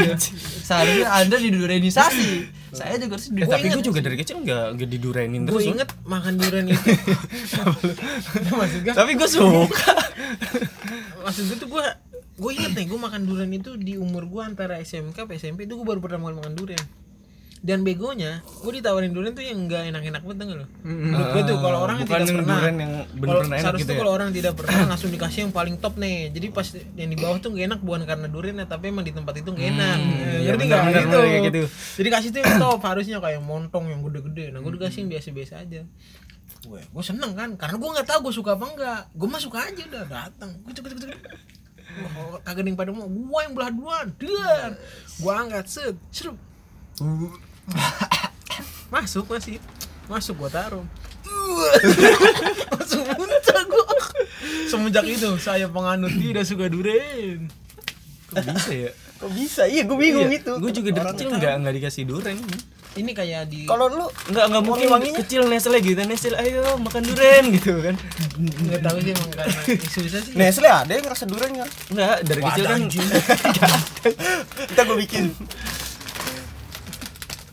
(laughs) Seharusnya anda didurianisasi saya juga harus Eh, tapi ingat gue juga dari kecil nggak nggak didurenin gue terus. inget makan durian itu. Maksud gue Tapi gue suka. maksud gue tuh gue gue inget nih gue makan durian itu di umur gue antara SMK SMP itu gue baru pertama kali makan durian dan begonya gue ditawarin durian tuh yang enggak enak-enak banget enggak lo menurut gue tuh kalau orang yang tidak pernah durian yang kalau bener-bener enak gitu tuh ya. kalau orang tidak pernah langsung dikasih yang paling top nih. Jadi pas yang di bawah tuh gak enak bukan karena duriannya tapi emang di tempat itu gak enak. Eh, iya, ngerti bener-bener gitu. gitu. jadi kasih tuh yang top harusnya kayak montong yang gede-gede. Nah gue dikasih yang biasa-biasa aja. Gue gue seneng kan? Karena gue nggak tahu gue suka apa enggak gue mah suka aja udah datang gue Wah, kagak yang pada mau. Gue yang belah duluan. Dan gue angkat set. Serup (laughs) masuk masih. Masuk gue taruh. (laughs) Langsung muntah gue semenjak itu saya penganut tidak suka durian Kok bisa ya? kok bisa? Iya gue bingung itu. Gue juga dari kecil nggak nggak dikasih durian. ini kayak di kalau lu Nggak nggak mungkin Wangi-wanginya? kecil Nestle gitu. Nestle ayo makan durian gitu kan. nggak tahu sih emang karena susah sih. Nestle ada yang rasa durian nggak? Enggak, dari kecil kan. kita (laughs) gue bikin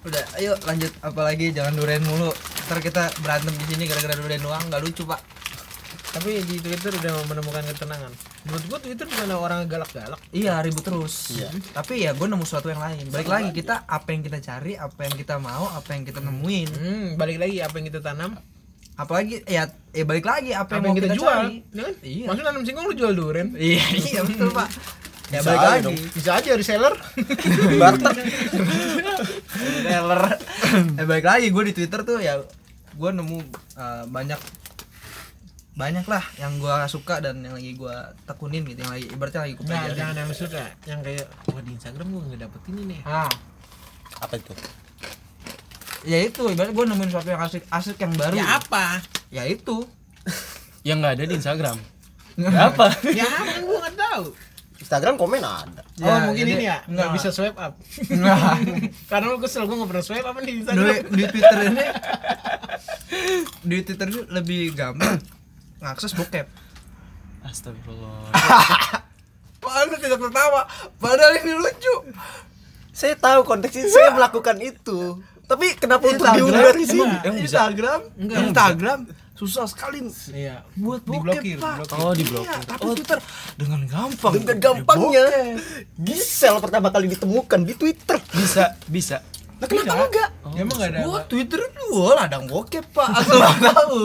udah ayo lanjut. Apalagi jangan durian mulu. Ntar kita berantem di sini gara-gara durian doang. Nggak lucu pak. Tapi di Twitter udah menemukan ketenangan. Menurut gua Twitter bukan orang galak-galak. Iya ribut terus. Tapi ya gue nemu sesuatu yang lain. Balik lagi kita apa yang kita cari apa yang kita mau apa yang kita nemuin. Hmm, balik lagi apa yang kita tanam. Apalagi ya ya balik lagi apa apa, yang yang mau kita, kita, jual cari. ya kan? Iya. maksudnya nanam singkong lu jual durian. Iya iya betul pak (laughs) ya Bisa balik aja lagi dong. bisa aja reseller. (laughs) Barter. Teller. eh balik lagi gue di Twitter tuh ya gue nemu uh, banyak banyak lah yang gue suka dan yang lagi gue tekunin gitu yang lagi ibaratnya lagi gue nah, pelajarin. jangan yang suka yang kayak wah di Instagram gua nggak dapet ini nih. Ah. Apa itu? Ya itu ibaratnya gue nemuin sesuatu yang asik asik yang baru. Ya apa? Ya itu. (laughs) Yang nggak ada di Instagram. (laughs) Ya apa? ya apa? Gua nggak tahu Instagram komen ada. Oh Ya, mungkin jadi- ini ya? nggak bisa swipe up. Nggak. (laughs) karena lu kesel gua nggak pernah swipe up di di, Instagram di Twitter ini di Twitter itu lebih gampang ngakses bokep. Astagfirullah. (laughs) Wah, lu tidak tertawa. Padahal ini lucu. Saya tahu konteksnya saya melakukan itu. Tapi kenapa untuk Instagram? diunggah di sini? Emang- Emang bisa? Instagram? Enggak, Instagram susah sekali iya buat Diblokir, bokep pak diblokir. Oh, diblokir. Iya, tapi Twitter dengan gampang dengan gampangnya Gisel pertama kali ditemukan di Twitter Bisa, bisa. nah, kenapa enggak emang nggak ada Wah, Twitter itu wah ladang bokep pak asal (laughs) nggak tahu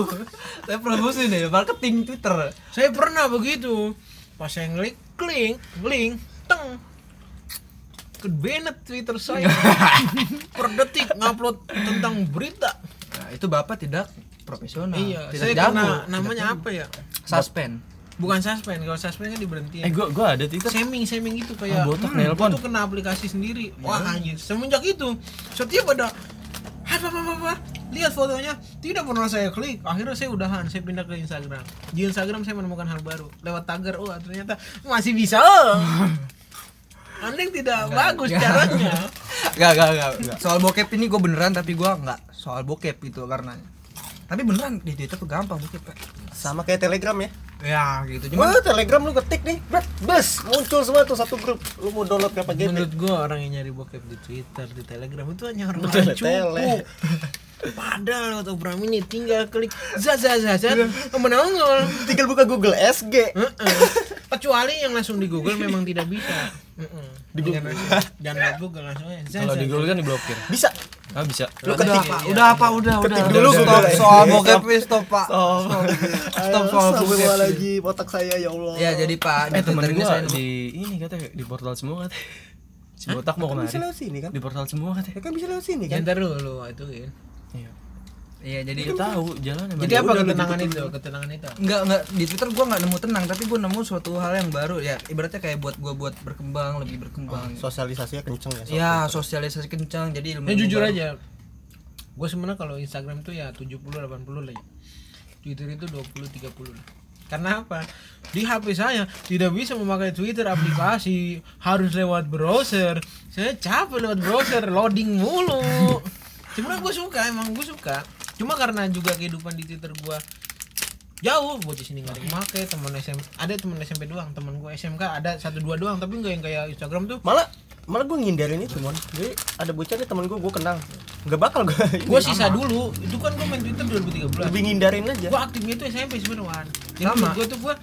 saya promosi deh marketing Twitter Saya pernah begitu. Pas saya ngeklik link, link, teng. Ke Bennett Twitter saya. (laughs) per detik ngupload tentang berita. nah, itu bapak tidak profesional iya, tidak saya jago kena tidak namanya jago. apa ya? suspend Bukan suspend, kalau suspend kan diberhentiin. Eh, gua gua ada Twitter. Shaming, shaming gitu kayak Ah, botak hmm, nelpon. itu kena aplikasi sendiri. Wah anjir, semenjak itu setiap ada apa apa apa, lihat fotonya tidak pernah saya klik akhirnya saya udahan saya pindah ke Instagram di Instagram saya menemukan hal baru lewat tagar oh ternyata masih bisa (laughs) anda yang tidak bagus caranya (laughs) Gak, gak, gak, gak. Soal bokep ini gue beneran tapi gue nggak soal bokep itu karena tapi beneran di Twitter tuh gampang bokep Pak. sama kayak Telegram ya ya gitu cuma Telegram lu ketik nih, bret, bes, muncul semua tuh satu grup. Lu mau download berapa GB? menurut gua orang yang nyari bokep di Twitter di Telegram itu hanya orang orang cupu padahal waktu Bram ini tinggal klik zat zat zat zat menongol Tinggal buka Google SG. Heeh. kecuali yang langsung di Google memang tidak bisa Heeh. Di Jangan- Google. jangan lihat Google langsung aja Kalau di Google kan diblokir. Bisa. Ah, bisa. Lu udah ketik. apa udah apa udah udah Ketik udah, dulu stop ya. soal bokep wis, stop pak Stop. stop soal bokep lagi otak saya ya Allah. ya jadi pak Eh, temen gua saya di ini katanya di portal semua katanya. Si botak mau kemari. bisa lewat sini kan? Di portal semua katanya. Ya kan bisa lewat sini Ya, kan? ntar dulu itu kan Iya. Iya jadi Dia tahu jalan jadi apa ketenangan itu ketenangan itu Enggak, enggak di Twitter gua nggak nemu tenang, tapi gua nemu suatu hal yang baru ya. Ibaratnya kayak buat gua buat berkembang, lebih berkembang. Sosialisasinya kenceng ya. ya, sosialisasi kencang jadi ilmu. ya jujur aja gue sebenarnya kalau Instagram tuh ya 70 80 lah ya. Twitter itu 20 30 lah. Karena apa? Di HP saya tidak bisa memakai Twitter aplikasi, harus lewat browser. Saya capek lewat browser, loading mulu. Sebenarnya gue suka, emang gue suka. Cuma karena juga kehidupan di twitter gua jauh bocah sini nggak ada yang make temen SMP ada temen SMP doang temen gua SMK ada satu dua doang tapi nggak yang kayak Instagram tuh. Malah malah gue ngindarin itu mon. Jadi ada bocah nih temen gue gue kenal. Nggak bakal gue gua sisa dulu. Itu kan gua main Twitter 2013 lebih ngindarin aja. Gua aktifnya itu SMP sebenarnya Sama. gua tuh gua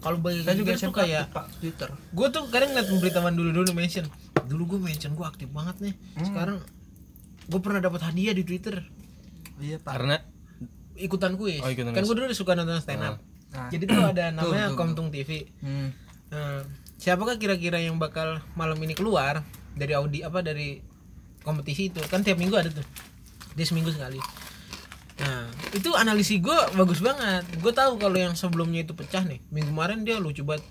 kalau bagi saya juga tuh kayak pak Twitter. gue tuh kadang ngeliat pemberitahuan dulu dulu mention. Dulu gue mention gue aktif banget nih. Sekarang gue pernah dapat hadiah di twitter iya pak. Karena ikutan kuis. Oh, ikutan kan gue dulu suka nonton stand up. Nah. jadi tuh ada (clears throat) namanya tuh, tuh. Komtung TV hmm. Nah, siapakah kira-kira yang bakal malam ini keluar dari audi apa dari kompetisi itu? Kan tiap minggu ada tuh. Dia seminggu sekali. Nah itu analisis gue bagus banget. Gue tahu kalau yang sebelumnya itu pecah nih. Minggu kemarin dia lucu banget.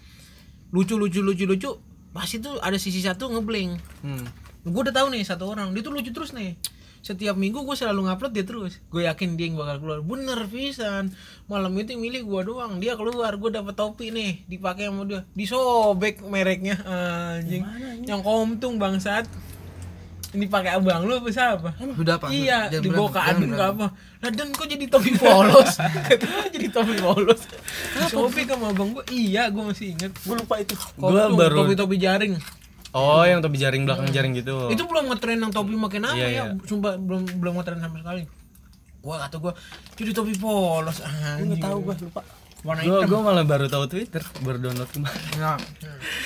Lucu lucu lucu lucu. Pasti tuh ada sisi satu ngeblank hmm. gue udah tahu nih satu orang. Dia tuh lucu terus nih setiap minggu gue selalu ngupload dia terus. Gue yakin dia yang bakal keluar. Bener pisan malam itu milih gue doang. Dia keluar gue dapet topi nih dipakai sama dia. Disobek mereknya. Anjing. Yang komtung bangsat. Ini pakai abang lu apa siapa? Sudah, Pak. iya dibawa berapa? ke adun ke apa? Lah dan kok jadi topi polos? (laughs) Katanya jadi topi polos. Disobek sama abang gue iya gue masih inget gue lupa itu. Gua baru- topi-topi jaring oh yang topi jaring belakang jaring gitu. Itu belum ngetren yang topi makin apa Iya, ya? iya. sumpah belum belum ngetren sama sekali. Gua kata gua jadi topi polos. Gue anjing nggak tahu gue lupa. Warna gue hitam. gue malah baru tahu twitter baru download kemarin. Nah,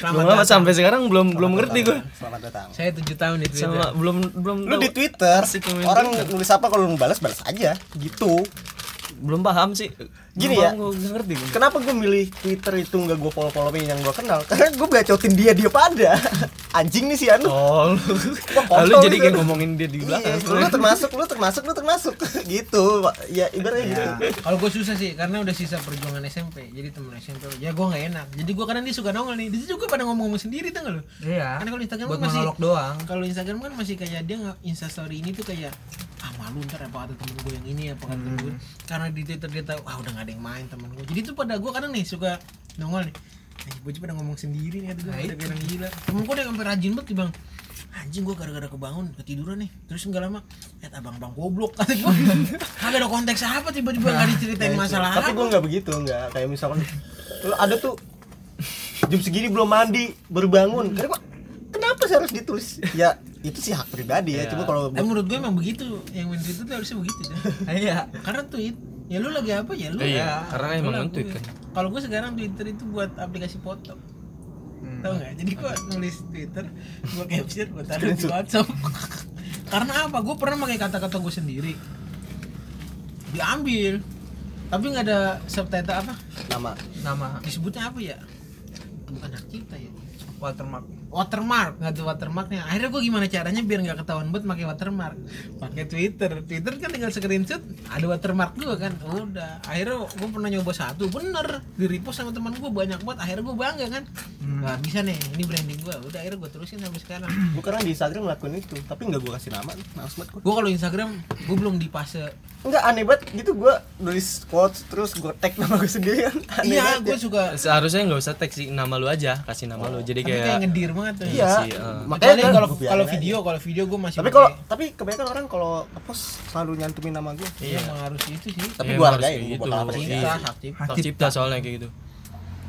selamat sampai sekarang belum belum ngerti gue selamat datang. Saya tujuh tahun di Twitter. Sama belum belum lu tahu di Twitter orang Twitter. nulis apa kalau lu balas balas aja. Gitu. Belum paham sih Gini ya. nggak ngerti gua. Kenapa gue milih Twitter itu nggak gue follow followin yang gue kenal? Karena gue bacotin dia dia pada (laughs) anjing nih si Anu. oh lu Wah, lalu kontol jadi itu. kayak ngomongin dia di belakang Iya, lu termasuk, lu termasuk, lu termasuk (laughs) gitu. Ya ibaratnya gitu. kalau gue susah sih karena udah sisa perjuangan SMP jadi temen SMP ya gue nggak enak jadi gue kadang dia suka nongol nih dia juga pada ngomong-ngomong sendiri tuh nggak lo iya. Karena kalau Instagram buat kan masih- doang. kalau Instagram kan masih kayak dia nggak instastory ini tuh kayak ah malu ntar apa kata temen gue yang ini apa kata temen gue karena di Twitter dia tahu ah udah gak ada yang main temen gue jadi tuh pada gue kadang nih suka nongol nih Nih, bocah pada ngomong sendiri nih, tuh gue Nah, orang gila. Temen gue udah sampai rajin banget bang. Anjing gue gara-gara kebangun, ketiduran nih. Terus enggak lama, lihat abang-abang goblok (laughs) kata gue. Kagak ada konteks apa tiba-tiba nggak diceritain masalah Tapi gue nggak begitu, nggak kayak misalkan lu ada tuh jam segini belum mandi baru bangun. Karena gua, kenapa sih harus ditulis? Ya itu sih hak pribadi ya. Iya. Cuma kalau Eh, menurut gue emang begitu. Yang main Twitter tuh harusnya begitu kan. (laughs) Iya. Karena tweet ya lu lagi apa? Ya lu Iya, ya. karena emang nge-tweet kan. kalau gue sekarang Twitter itu buat aplikasi foto. Hmm. tau nggak? Jadi gue nulis Twitter gue capture gue taruh di WhatsApp. (laughs) Karena apa? Gue pernah pakai kata-kata gue sendiri. Diambil. Tapi nggak ada subtitle apa? Nama. Nama. Disebutnya apa ya? Bukan hak cipta ya. Watermark. Watermark. Nggak tuh watermarknya akhirnya gue gimana caranya biar nggak ketahuan buat pakai watermark? Pakai twitter. Twitter kan tinggal screenshot ada watermark juga kan. Udah. Akhirnya gue pernah nyoba satu. Bener. Di repost sama teman gue banyak banget. Akhirnya gue bangga kan. Wah bisa nih. Ini branding gue udah akhirnya gue terusin sampai sekarang. Gue karena di Instagram ngelakuin itu, tapi nggak gue kasih nama. Males banget gue. gue kalau instagram gue belum di fase Enggak aneh banget gitu gue nulis quotes terus gue tag nama gue sendiri kan. Aneh iya banget gue ya. suka seharusnya nggak usah teks sih nama lu aja kasih nama lu jadi tapi kayak kayak ngedir banget tuh Iya, sih, eh. Kecuali kan kalau kalau video kalau video gue masih Tapi kalau tapi kebanyakan orang kalau post selalu nyantumin nama gue. iya emang harus itu sih Tapi Iya, gue harus hargain, kayak gue gitu. bakal apresiasi. cipta Iya. hak cipta soalnya kayak gitu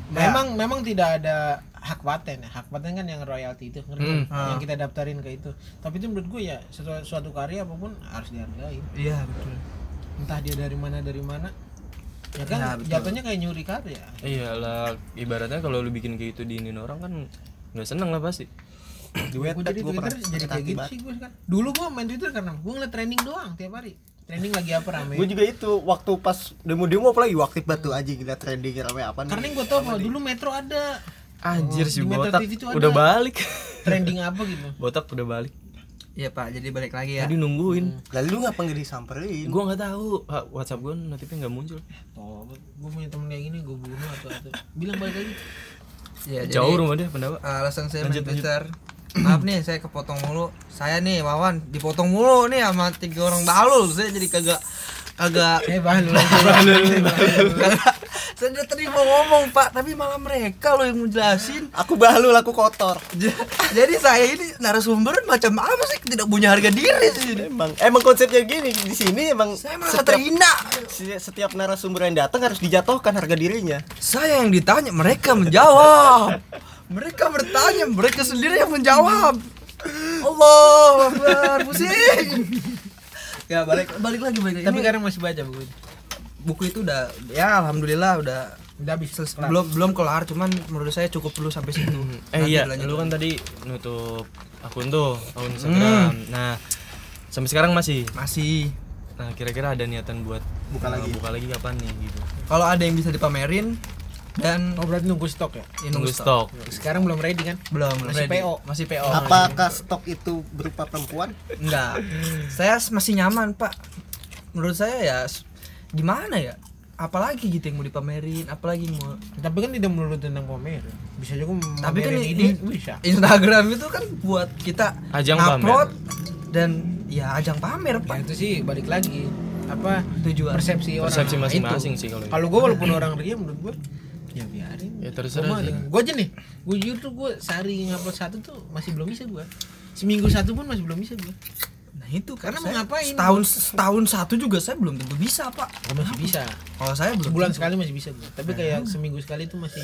Memang memang tidak ada hak paten ya. Hak paten kan yang royalti itu, ngerti Hmm. kan? Yang kita daftarin ke itu. Tapi itu menurut gue ya suatu, suatu karya apa pun harus dihargai. Iya betul. Entah dia dari mana dari mana. Ya kan Ya, betul. jatuhnya kayak nyuri karya. iyalah ibaratnya kalau lu bikin kayak gitu diinin orang kan nggak seneng lah pasti (clears throat) Duet Gue jadi Twitter pernah jadi kayak gitu sih gue kan. Dulu gue main Twitter karena gue ngeliat trending doang tiap hari. Trending lagi apa rame. Gue juga itu waktu pas demo-demo apalagi waktu batu aja gila trending rame apa nih. Karena gue tau kalau dulu Metro ada anjir Oh, si di Metro botak TV tuh ada. udah balik trending apa gitu. botak udah balik Iya Pak, jadi balik lagi ya. tadi nungguin Lalu lu ngapa nggak disamperin? gua nggak tahu Ha, WhatsApp gua notifnya nggak muncul Oh, gue punya temen kayak gini gue bunuh atau atau bilang balik lagi. Iya, jadi jauh rumah dia pendapat alasan saya Lanjut, main Twitter. Maaf nih, saya kepotong mulu. Saya nih, Wawan, dipotong mulu nih sama tiga orang balul. Saya jadi kagak kagak Eh bahan lu. (laughs) Kagak saya mau ngomong pak. Tapi malah mereka loh yang menjelasin Aku bahlul, aku kotor. Jadi saya ini narasumber macam apa sih? Tidak punya harga diri sih Emang emang konsepnya gini. Di sini emang saya merasa setiap, terhina. setiap narasumber yang datang harus dijatuhkan harga dirinya. saya yang ditanya mereka menjawab. Mereka bertanya mereka sendiri yang menjawab. (laughs) Allah Akbar pusing ya balik balik lagi balik lagi Tapi Ini sekarang masih baca buku itu. buku itu udah ya alhamdulillah udah Udah habis. Selesai. belum belum kelar cuman menurut saya cukup dulu sampai situ Eh Nanti iya, lu kan tadi nutup akun tuh, akun Instagram. Nah, sampai sekarang masih. masih Nah, kira-kira ada niatan buat Buka eh, lagi. Buka lagi kapan nih gitu. kalau ada yang bisa dipamerin dan Oh berarti nunggu stok ya? ya, Tunggu stok. Sekarang belum ready kan? belum Masih ready. PO. masih PO Apakah stok itu berupa perempuan? enggak saya masih nyaman pak menurut saya ya gimana ya apalagi gitu yang mau dipamerin apalagi mau Tapi kan tidak melulu tentang pamer. Bisa juga tapi kan pamerin ini, bisa. Instagram itu kan buat kita Ajang upload dan ya ajang pamer Ya pak itu sih balik lagi apa tujuan persepsi orang Persepsi Nah, masing-masing itu. sih kalau itu. kalau gue walaupun orang ria menurut gue ya biarin. Ya, terserah sih. gue aja nih. Gue jujur tuh gue sehari ngupload satu tuh masih belum bisa gue seminggu satu pun masih belum bisa gue nah itu Karena mau ngapain? setahun setahun satu juga saya belum tentu bisa pak. Gue masih bisa. Kalau saya belum sebulan tentu. sekali masih bisa gue tapi kayak seminggu sekali tuh masih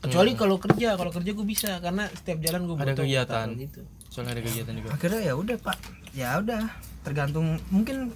kecuali kalau kerja kalau kerja gue bisa karena setiap jalan gue Ada kegiatan. gitu. Soalnya ada kegiatan juga. akhirnya ya udah pak. Ya udah tergantung. Mungkin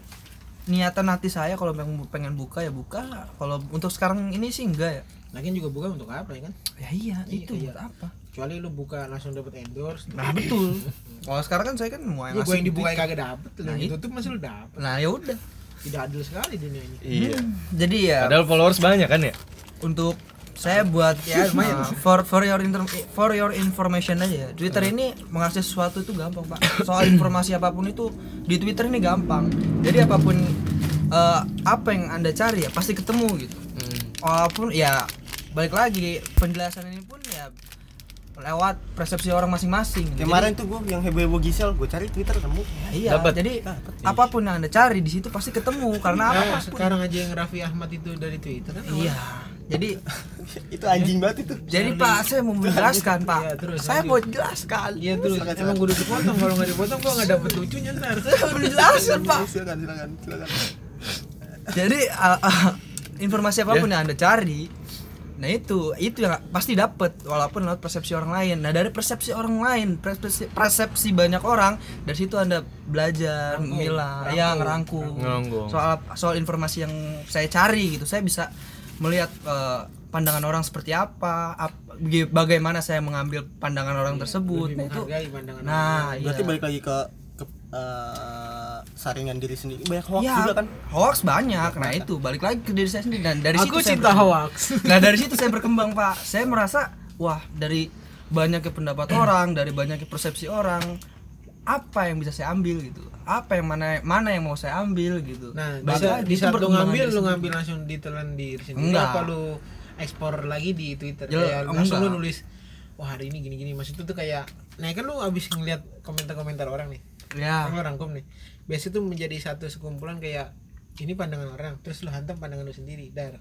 niatan hati saya kalau memang pengen buka ya buka. Kalau untuk sekarang ini sih enggak ya lagian juga buka untuk apa ya kan ya iya Iya, itu iya. buat apa kecuali lu buka langsung dapat endorse nah betul kalau sekarang kan saya kan mau ya, gue yang dibuka kagak dapet Nah, yang itu. ditutup masih lu dapet nah ya udah tidak adil sekali dunia ini Iya. jadi ya Padahal followers banyak kan ya? untuk saya buat ya (laughs) lumayan for for your inter- for your information aja ya. Twitter ini mengakses sesuatu itu gampang pak soal (clears throat) informasi apa pun itu di Twitter ini gampang jadi apa pun eh, apa yang anda cari ya pasti ketemu gitu Hmm. walaupun ya balik lagi penjelasan ini pun ya lewat persepsi orang masing-masing. Jadi- Kemarin tuh gue yang heboh-heboh Gisel, gue cari Twitter nemu. ya iya Dapat. jadi Dapat, apa pun yang anda cari di situ pasti ketemu karena Nah, apa pun sekarang aja yang Raffi Ahmad itu dari Twitter kan iya jadi (laughs) itu anjing banget itu. jadi pak saya mau menjelaskan pak. Iya, terus saya lanjut. mau jelaskan. Iya terus. Emang gue udah dipotong kalau nggak dipotong gue nggak dapet lucunya ntar. (laughs) Saya mau menjelaskan pak. Silakan, silakan, silakan. jadi (laughs) uh, uh, informasi apa pun yang anda cari nah itu itu yang pasti dapat walaupun lewat persepsi orang lain. Nah dari persepsi orang lain persepsi, persepsi banyak orang dari situ anda belajar milah ya ngerangkum. Ngerangkum. soal soal informasi yang saya cari gitu saya bisa melihat uh, pandangan orang seperti apa ap- baga- bagaimana saya mengambil pandangan orang tersebut. lebih nah itu nah Berarti iya. balik lagi ke ke eh, saringan diri sendiri. Banyak hoax Ya, juga kan. hoax banyak nah itu balik lagi ke diri saya sendiri dan dari aku situ saya cinta berkembang. hoax (laughs) Nah dari situ saya berkembang pak. Saya merasa wah dari banyaknya pendapat (clears throat) orang, dari banyaknya persepsi orang, apa yang bisa saya ambil gitu? Apa yang mana mana yang mau saya ambil gitu? nah bisa di saat lu ngambil lu ngambil langsung ditelan diri sendiri Enggak. apa lu ekspor lagi di Twitter Ya, ya, langsung lu enggak. nulis wah hari ini gini gini maksud itu tuh kayak nah kan lu abis ngeliat komentar-komentar orang nih Ya. lu rangkum nih biasa itu menjadi satu sekumpulan kayak ini pandangan orang terus lu hantam pandangan lu sendiri. Dar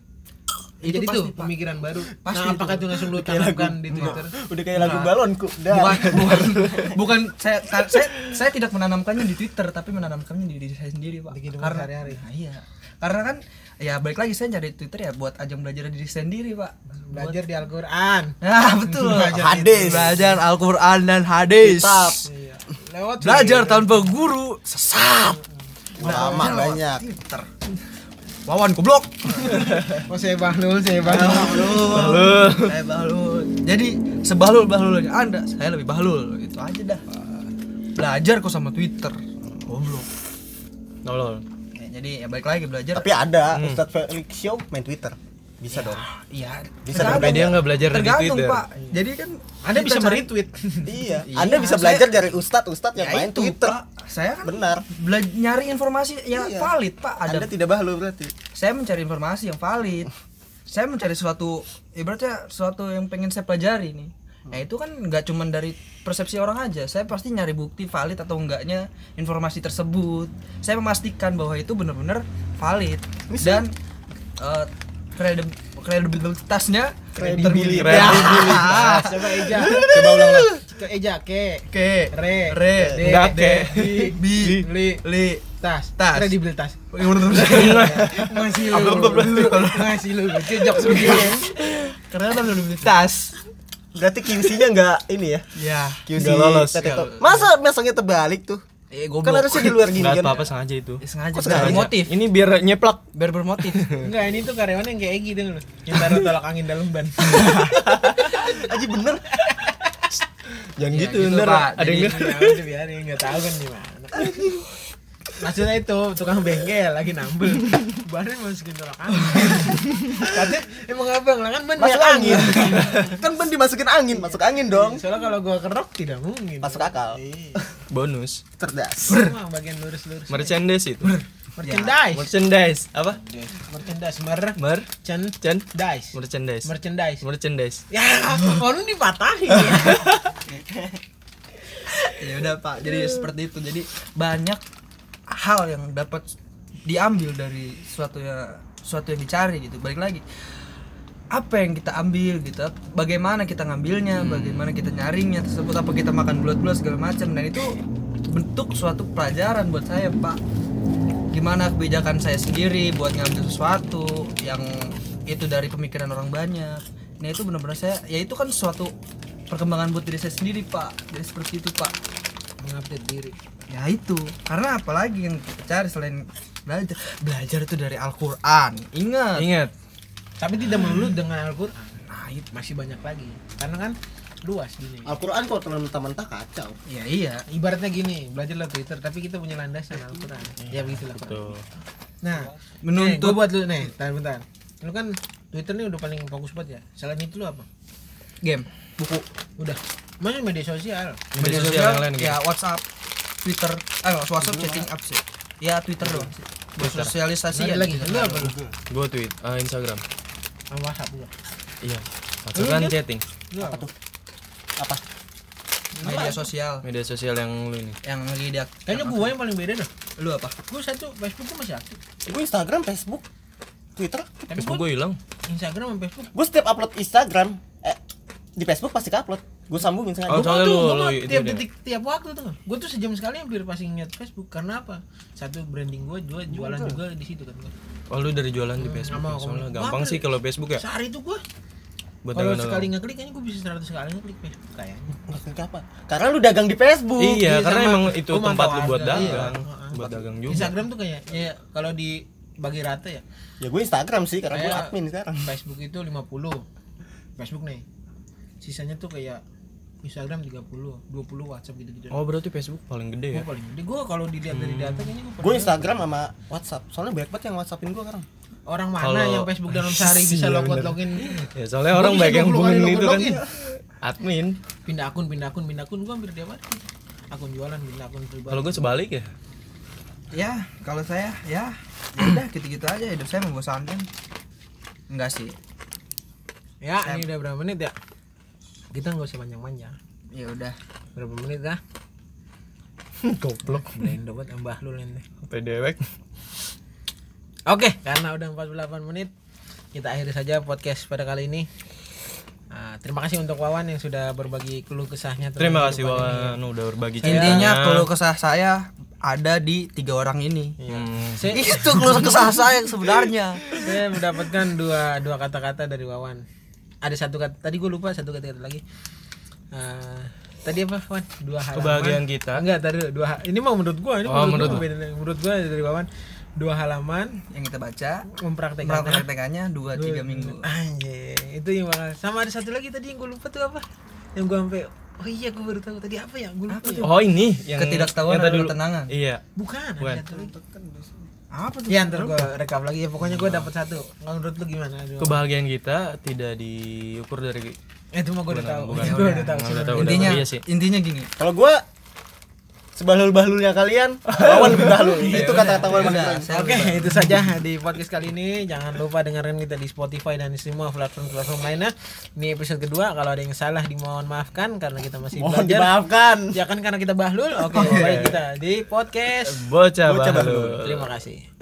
Itu jadi pasti, tuh pemikiran baru Pasti nah apakah itu langsung lu tanamkan di Twitter Udah kayak lagu Enggak. balonku. Dah. Bukan, (laughs) bukan, bukan saya, saya saya tidak menanamkannya di Twitter tapi menanamkannya di diri saya sendiri pak. Di kehidupan Karena sehari-hari. Nah, iya, karena kan ya balik lagi saya cari Twitter ya buat ajang belajar diri sendiri pak. belajar di Al-Quran Nah (laughs) betul. Belajar Hadis. Belajar Al-Quran dan hadis. Kitab. Iya. lewat Belajar tanpa guru sesat. Lama banyak. Twitter. Wawan goblok. (laughs) oh saya bahlul saya bahlul Bahlul. Saya bahlul. Jadi sebahlul bahlulnya Anda, saya lebih bahlul. Gitu aja dah. Belajar kok sama Twitter. Goblok. Tolol. Ya, jadi ya balik lagi belajar. Tapi ada Ustadz Felix Show main Twitter. Bisa dong. Iya. Bisa tergantung, Tapi dia nggak belajar dari tergantung, Twitter. Pak. Jadi kan anda bisa cari- meretweet (laughs) Iya. Iya, Anda bisa saya- belajar dari Ustadz Ustadz yang Ya main itu, Twitter. Pak. Saya kan Benar. bela- nyari informasi yang Iya. valid, Pak. Ada Anda tidak bahlu berarti. saya mencari informasi yang valid saya mencari suatu ibaratnya suatu yang pengen saya pelajari nih nah itu kan nggak cuman dari persepsi orang aja saya pasti nyari bukti valid atau enggaknya informasi tersebut saya memastikan bahwa itu benar-benar valid dan eh, kredib kredibilitasnya? Kredibilitas. Ah, coba Eja. Coba ulang lagi. Coba Eja ke. Ke. Re. Re. D, Enggak, D, ke. (laughs) bi bi. Li. Li. Tas. Tas. kredibilitas. Masih lu. masih lu. Cocok sedikit kredibilitas Berarti QC-nya enggak ini ya. ya QC Nggak lolos. Teteto. Nggak. Lolos. Masa masangnya terbalik tuh? Eh Kan harusnya di luar (laughs) gini Enggak kan. apa-apa sengaja itu. Ya, sengaja Kok sengaja? bermotif Ini biar nyeplak. biar bermotif (laughs) enggak ini tuh karyawan yang kayak gitu loh yang (laughs) taruh tolak angin dalam ban Aji bener. Jangan Iya, gitu, gitu, ntar Pak. ada yang ya biarin nggak tahu kan di mana maksudnya itu tukang bengkel lagi nambel bannya masukin tolak angin katanya emang abang lah kan ban Masuk banyak angin. kan ban dimasukin angin, masuk angin dong. soalnya kalau gua kerok tidak mungkin Masuk akal. Iya. Bonus. Cerdas. Semua bagian lurus-lurus Merchandise itu. merchandise Merchandise apa? merchandise mer Mer Cen dice merchandise. merchandise Merchandise. ya lu dipatahin (laughs) ya udah pak jadi seperti itu jadi banyak hal yang dapat diambil dari suatu ya suatu yang dicari gitu. Balik lagi apa yang kita ambil gitu? Bagaimana kita ngambilnya? Bagaimana kita nyaringnya tersebut? Apa kita makan bulat-bulat segala macam? Dan itu bentuk suatu pelajaran buat saya pak. Gimana kebijakan saya sendiri buat ngambil sesuatu yang itu dari pemikiran orang banyak. Nah itu benar-benar saya ya itu kan suatu perkembangan buat diri saya sendiri pak. Jadi seperti itu pak mengupdate diri. Ya itu karena apalagi yang kita cari selain belajar. Belajar itu dari Al-Quran ingat? Ingat. tapi tidak melulu dengan Al-Quran. Nah itu. Masih banyak lagi. Karena kan luas gini. Al-Quran kalau teman-teman tak kacau. ya iya. Ibaratnya gini belajarlah Twitter tapi kita punya landasan Al-Quran. Ya begitulah Pak. Tuh. nah Menuntut- gue buat lu nih bentar bentar. Lu kan Twitter nih udah paling fokus banget ya. Selain itu lu apa? Game. Buku. Udah mana media sosial Media sosial yang lain gitu. ya WhatsApp Twitter eh WhatsApp chatting apps ya ya Twitter doang sih bersosialisasi ya lagi gitu. lu apa lu Gua tweet, ah, Instagram. sama WhatsApp lu Iya. WhatsApp kan chatting. apa tuh Apa? media sosial Media sosial yang lu ini. yang lagi dia kayaknya gua yang paling beda dah lu apa gua satu Facebook gua masih aktif Gue Instagram, Facebook, Twitter. tapi Facebook gua gua hilang. Instagram sama Facebook Gue setiap upload Instagram, di Facebook pasti upload. Gue sambungin sengaja. Oh, Gua soalnya tuh, itu tiap dia. detik tiap waktu tuh gue tuh sejam sekali hampir pasti ngeliat Facebook karena apa satu branding gue jual jualan juga di situ kan gua. Oh, lu dari jualan di Facebook. sama ya? Soalnya gampang sih kalau Facebook ya. sehari itu gue Buat kalau sekali ngeklik kayaknya gue bisa 100 kali ngeklik Facebook kayaknya Maksudnya apa? Karena lu dagang di Facebook. Iya, Iya, karena sama. emang itu tempat lu buat iya. dagang, Heeh. buat dagang juga. Instagram tuh kayak ya kalau di bagi rata ya Ya gue Instagram sih karena gue admin sekarang. Facebook itu 50 Facebook nih sisanya tuh kayak Instagram 30 20 WhatsApp gitu-gitu Oh, berarti Facebook paling gede gue ya? paling gede gue kalau dilihat dari data kayaknya gue Gue Instagram sama WhatsApp. Soalnya banyak banget yang WhatsAppin gue sekarang. orang mana Kalau- yang Facebook dalam sehari (laughs) bisa Iya, login bener. login Ya, soalnya Gua orang banyak yang 20 kali hubungin login, itu kan admin. pindah akun pindah akun pindah akun gue hampir tiap hari akun jualan pindah akun pribadi Kalau gue sebalik ya. ya kalau saya ya ya udah gitu-gitu aja hidup saya membosankan enggak sih ya ini udah berapa menit ya kita nggak usah panjang-panjang ya udah berapa menit dah (laughs) Goblok. Blendo banget mbah lu Sampai dewek. Oke, karena udah 48 menit, kita akhiri saja podcast pada kali ini. Ah, terima kasih untuk Wawan yang sudah berbagi keluh kesahnya. Terima kasih kehidupan ini. Wawan udah berbagi intinya ceritanya. kalau kesah saya ada di tiga orang ini Hmm. Saya, itu keluh kesah saya sebenarnya saya mendapatkan dua dua kata-kata dari Wawan. Ada satu kata tadi gue lupa satu kata-kata lagi. Ah, tadi apa Wan? Dua halaman. Kebahagiaan kita. Enggak, tadi dua ha- ini mau menurut gua, ini Oh, menurut, menurut gua, menurut gua dari Wawan dua halaman yang kita baca mempraktekkan praktekannya dua tiga minggu Anjir, itu yang bakal sama ada satu lagi tadi yang gue lupa tuh apa? Yang gue sampai oh iya gue baru tahu tadi apa ya? Gue lupa ya. Oh ini yang Ketidaktahuan yang tadi ketenangan. Iya. Bukan, Bukan. ada satu lagi. Apa tuh Ya ntar gue rekap lagi ya pokoknya gue dapat satu. Nggak menurut lu gimana? Aduh. Kebahagiaan kita tidak diukur dari Eh, itu mah gue (laughs) udah tahu. bukan. Gue udah tahu. Intinya. Iya sih. intinya gini Kalau gue sebahlul-bahlulnya kalian, lawan lebih bahlul. (laughs) Itu kata-kata gue udah, saya Oke, itu saja di podcast kali ini. Jangan lupa dengerin kita di Spotify dan di semua platform-platform lainnya. Ini episode kedua. Kalau ada yang salah dimohon maafkan karena kita masih Mohon belajar. dimaafkan. Ya kan karena kita bahlul. Oke, baik kita di podcast. Bocah, Bocah baru. bahlul. Terima kasih.